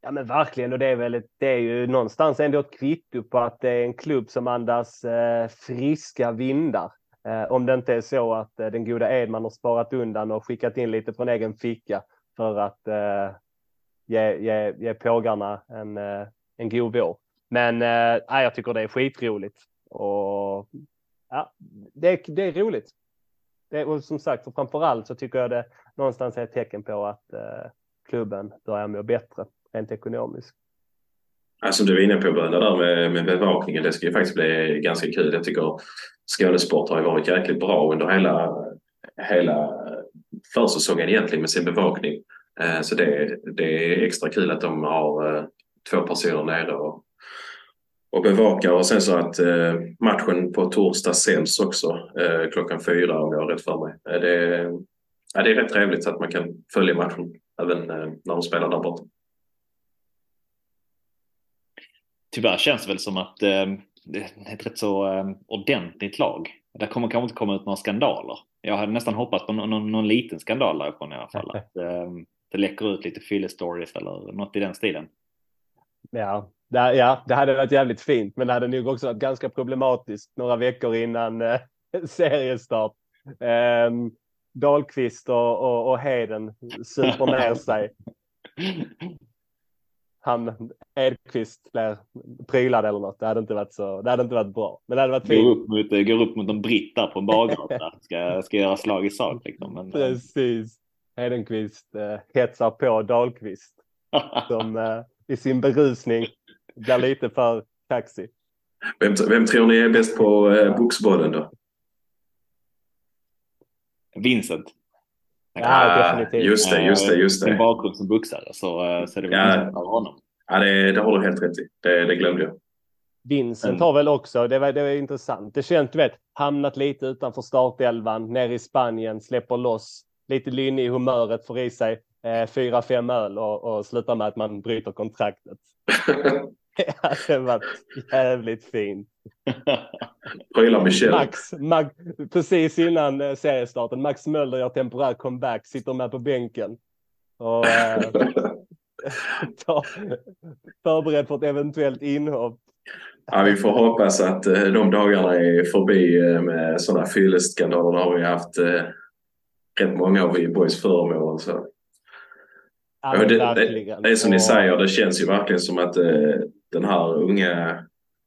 Ja men verkligen och det är väl ett, det är ju någonstans ändå ett kvitto på att det är en klubb som andas eh, friska vindar. Eh, om det inte är så att eh, den goda Edman har sparat undan och skickat in lite från egen ficka för att eh, ge, ge, ge pågarna en, eh, en god vår. Men eh, jag tycker det är skitroligt och ja, det, det är roligt. Det, och som sagt, framför framförallt så tycker jag det någonstans är ett tecken på att eh, klubben börjar må bättre rent ekonomiskt. Ja, som du var inne på Böna, där med, med bevakningen, det ska ju faktiskt bli ganska kul. Jag tycker Skånesport har ju varit jäkligt bra under hela, hela försäsongen egentligen med sin bevakning. Eh, så det, det är extra kul att de har eh, två personer nere och, och bevakar. Och sen så att eh, matchen på torsdag sänds också klockan fyra om jag har rätt för mig. Det, ja, det är rätt trevligt att man kan följa matchen även när de spelar där borta tyvärr känns det väl som att eh, det är ett rätt så eh, ordentligt lag. Det kommer kanske inte komma ut några skandaler. Jag hade nästan hoppats på någon, någon, någon liten skandal därifrån i alla fall. Att eh, det läcker ut lite fyllestories eller något i den stilen. Ja, det, ja, det hade varit jävligt fint, men det hade nog också varit ganska problematiskt några veckor innan eh, seriestart. Eh, Dahlqvist och, och, och Heden super ner sig. han Edqvist blir prylad eller något. Det hade inte varit så. Det hade inte varit bra. Men det hade varit fint. Går upp mot, går upp mot en britta på en bargata. Ska, ska göra slag i sak liksom. Men. Precis. Hedenqvist eh, hetsar på Dahlqvist. som eh, i sin berusning blir lite för kaxig. Vem, vem tror ni är bäst på eh, boxbollen då? Vincent. Ja, definitivt. Just det, just det, just det. Sin bakgrund som boxare så, eh, så är det väl ja. av honom. Ja, det, det har du helt rätt i. Det, det glömde jag. Vincent har väl också, det var, det var intressant. Det känns, du vet, hamnat lite utanför startelvan, ner i Spanien, släpper loss, lite lynnig i humöret, får i sig eh, fyra, fem öl och, och slutar med att man bryter kontraktet. ja, det var jävligt fint. Prylar Michel. Max, Max, precis innan eh, seriestarten, Max Möller gör temporär comeback, sitter med på bänken. Och, eh, förberedd för ett eventuellt inhopp. Ja, vi får hoppas att eh, de dagarna är förbi eh, med sådana fylleskandaler. Det har vi haft eh, rätt många av i Boys åren. Så. Ja, det, det, det, är som ni säger, det känns ju verkligen som att eh, den här unga,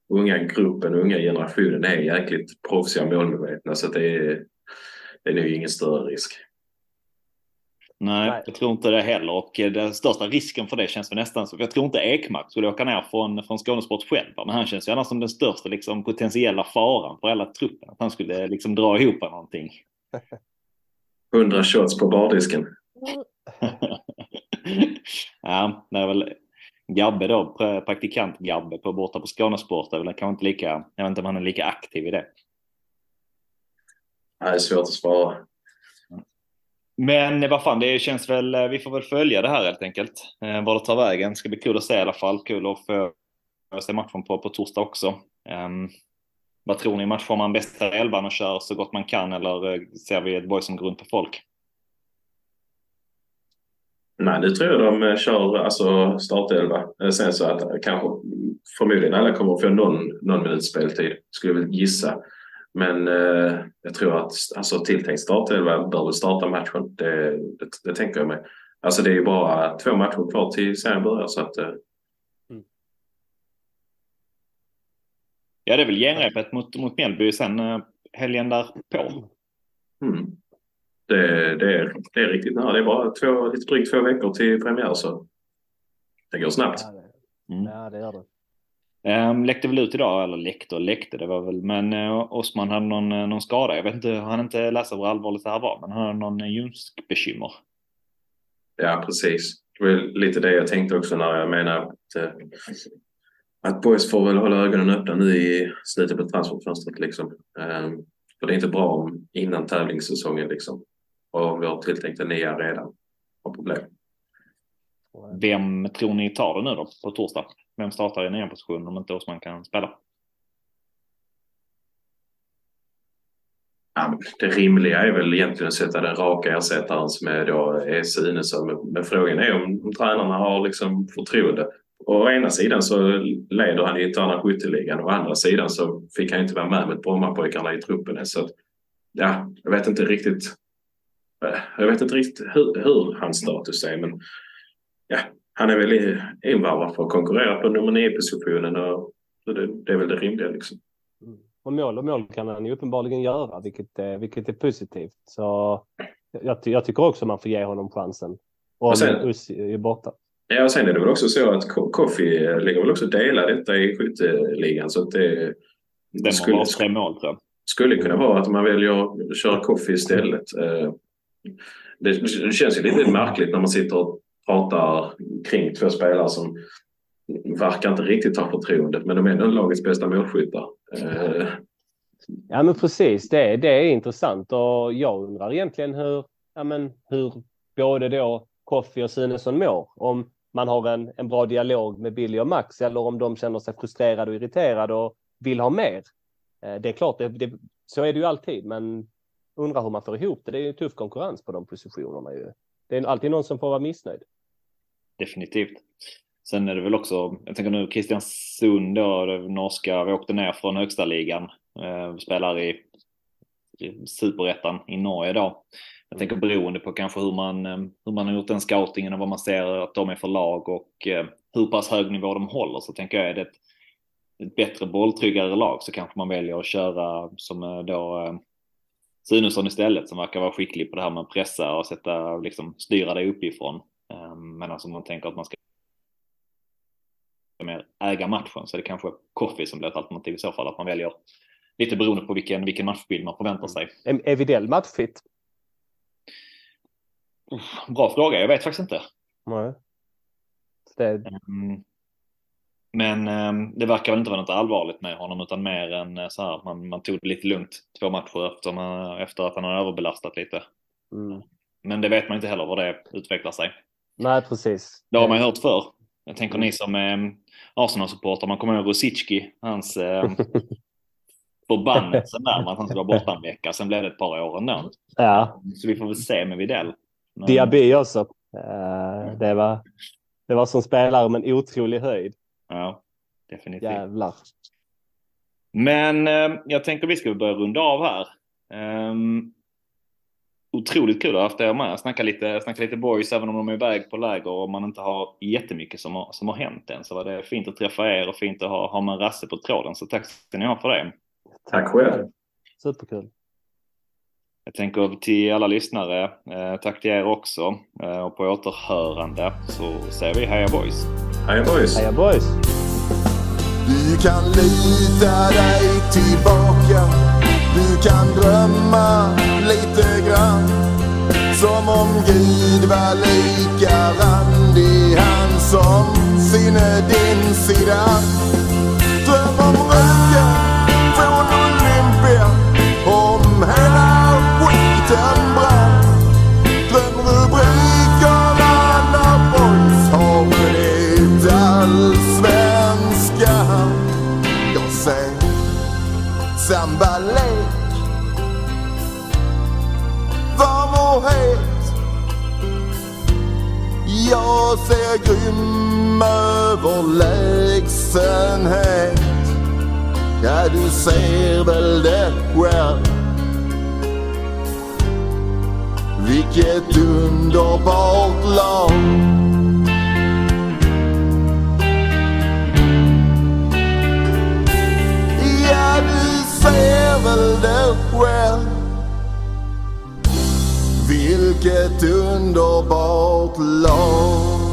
unga gruppen, unga generationen är jäkligt proffsiga målmedvetna. Så det är, det är nog ingen större risk. Nej, Nej, jag tror inte det heller. Och den största risken för det känns väl nästan som, jag tror inte Ekmark skulle åka ner från, från Skånesport själv. Men han känns ju annars som den största liksom, potentiella faran för hela truppen. Att han skulle liksom dra ihop någonting. 100 shots på bardisken. ja, det är väl Gabbe då, praktikant Gabbe på borta på Skånesport är väl kanske inte lika, jag vet inte om han är lika aktiv i det. Nej, det är svårt att svara. Men vad fan, det känns väl, vi får väl följa det här helt enkelt. Eh, vad det tar vägen. Det ska bli kul att se i alla fall. Kul att få se matchen på, på torsdag också. Um, vad tror ni? Matchar man bästa elvan och kör så gott man kan eller eh, ser vi ett boy som går runt på folk? Nej, nu tror jag de eh, kör alltså startelva. Eh, sen så att kanske förmodligen alla kommer att få någon, någon minuts speltid, skulle jag väl gissa. Men eh, jag tror att alltså, tilltänkt startelva bör väl starta matchen. Det, det, det, tänker jag mig. Alltså det är ju bara två matcher kvar till serien börjar så att eh, mm. Ja, det är väl genrepet mot, mot Mjällby sen eh, helgen därpå. Mm. Det, det, är, det är riktigt nära. Det är bara två, lite drygt två veckor till premiär så det går snabbt. Ja, det, Mm. ja, det gör det. Um, läckte väl ut idag, eller läckte och läckte, det var väl, men uh, Osman hade någon, eh, någon skada. Jag vet inte, han inte läsa hur allvarligt det här var, men han hade någon uh, ljumskbekymmer. Ja, precis. Det var lite det jag tänkte också när jag menar att, eh, att boys får väl hålla ögonen öppna nu i slutet på transferfönstret. Liksom. Um, för det är inte bra om innan tävlingssäsongen liksom. Och vi har tilltänkt en nia redan. Har problem. Vem tror ni tar det nu då på torsdag? Vem startar i nya position om inte Osman kan spela? Det rimliga är väl egentligen att sätta den raka ersättaren som är då är Sunesson. Men, frågan är om, om tränarna har liksom förtroende. Å ena sidan så leder han interna skytteligan och å andra sidan så fick han inte vara med med Brommapojkarna i truppen. Så att, ja, jag vet inte riktigt. Eh, Jag vet inte riktigt hur, hur hans status är men ja, han är väl invarvad för att konkurrera på nummer nio positionen och så det, det är väl det rimliga liksom. Mm. Och mål och mål kan han ju uppenbarligen göra, vilket, är- vilket är positivt. Så jag, ty- jag tycker också man får ge honom chansen. Om Och sen- Ussi är borta. Ja, och sen är det väl också så att Ko- Kofi ligger väl också dela detta i skytteligan. Så att det, Det skulle, tre mål tror jag. skulle kunna vara att man väljer att köra Kofi istället. Det, känns ju lite märkligt när man sitter och pratar kring två spelare som verkar inte riktigt ha förtroendet, men de är ändå lagets bästa målskyttar. Eh, ja, men precis. Det, det är intressant och jag undrar egentligen hur, ja, men hur både då Koffi och Sunesson mår. Om man har en, en bra dialog med Billy och Max eller om de känner sig frustrerade och irriterade och vill ha mer. Eh, det är klart, det, det, så är det ju alltid, men undrar hur man får ihop det. Det är ju tuff konkurrens på de positionerna ju. Det är alltid någon som får vara missnöjd. Definitivt. Sen är det väl också, jag tänker nu Kristiansund då, norska, vi åkte ner från högsta ligan, eh, spelar i, i superettan i Norge då. Jag tänker beroende på kanske hur man, eh, hur man har gjort den scoutingen och vad man ser att de är för lag och eh, hur pass hög nivå de håller så tänker jag är det ett, ett bättre bolltryggare lag så kanske man väljer att köra som eh, då eh, Sunesson istället som verkar vara skicklig på det här med att pressa och sätta, liksom styra det uppifrån. Eh, Men alltså man tänker att man ska mer äga matchen så är det kanske Koffi som blir ett alternativ i så fall. Att man väljer lite beroende på vilken, vilken matchbild man förväntar sig. Är, är Widell matchfit? Bra fråga, jag vet faktiskt inte. Nej. Det, Mm. Men eh, det verkar väl inte vara något allvarligt med honom utan mer än eh, så här man, man tog det lite lugnt två matcher efter, man, efter att han har överbelastat lite. mm. Men det vet man inte heller var det utvecklar sig. Nej, precis. Det har man ju hört förr. Jag tänker ni som är Arsenal-supporter, man kommer ihåg Rosicki, hans eh, förbannelse där med att han skulle vara borta en vecka. Sen blev det ett par år ändå. Ja, Så vi får väl se med Widell. Men- Diaby också. Eh, det, var, det var som spelare med en otrolig höjd. Ja, definitivt. Jävlar. Men eh, jag tänker vi ska börja runda av här. Um, otroligt kul att ha haft er med. Snacka lite, snacka lite boys även om de är iväg på läger och man inte har jättemycket som har, som har hänt än. Så var det fint att träffa er och fint att ha, ha med Rasse på tråden. Så tack ska ni ha för det. Tack själv. Superkul. Jag tänker till alla lyssnare, eh, tack till er också. Eh, och på återhörande så säger vi heja boys. Hej boys! Heja boys! Du kan lita dig tillbaka Du kan drömma lite grann Som om Gud var lika randig Han som sinne din sida ser sambalek Varm och het. Jag ser grym överlägsenhet Ja, du ser väl det själv. Vilket underbart land. Ja, du ser väl det själv. Vilket underbart land.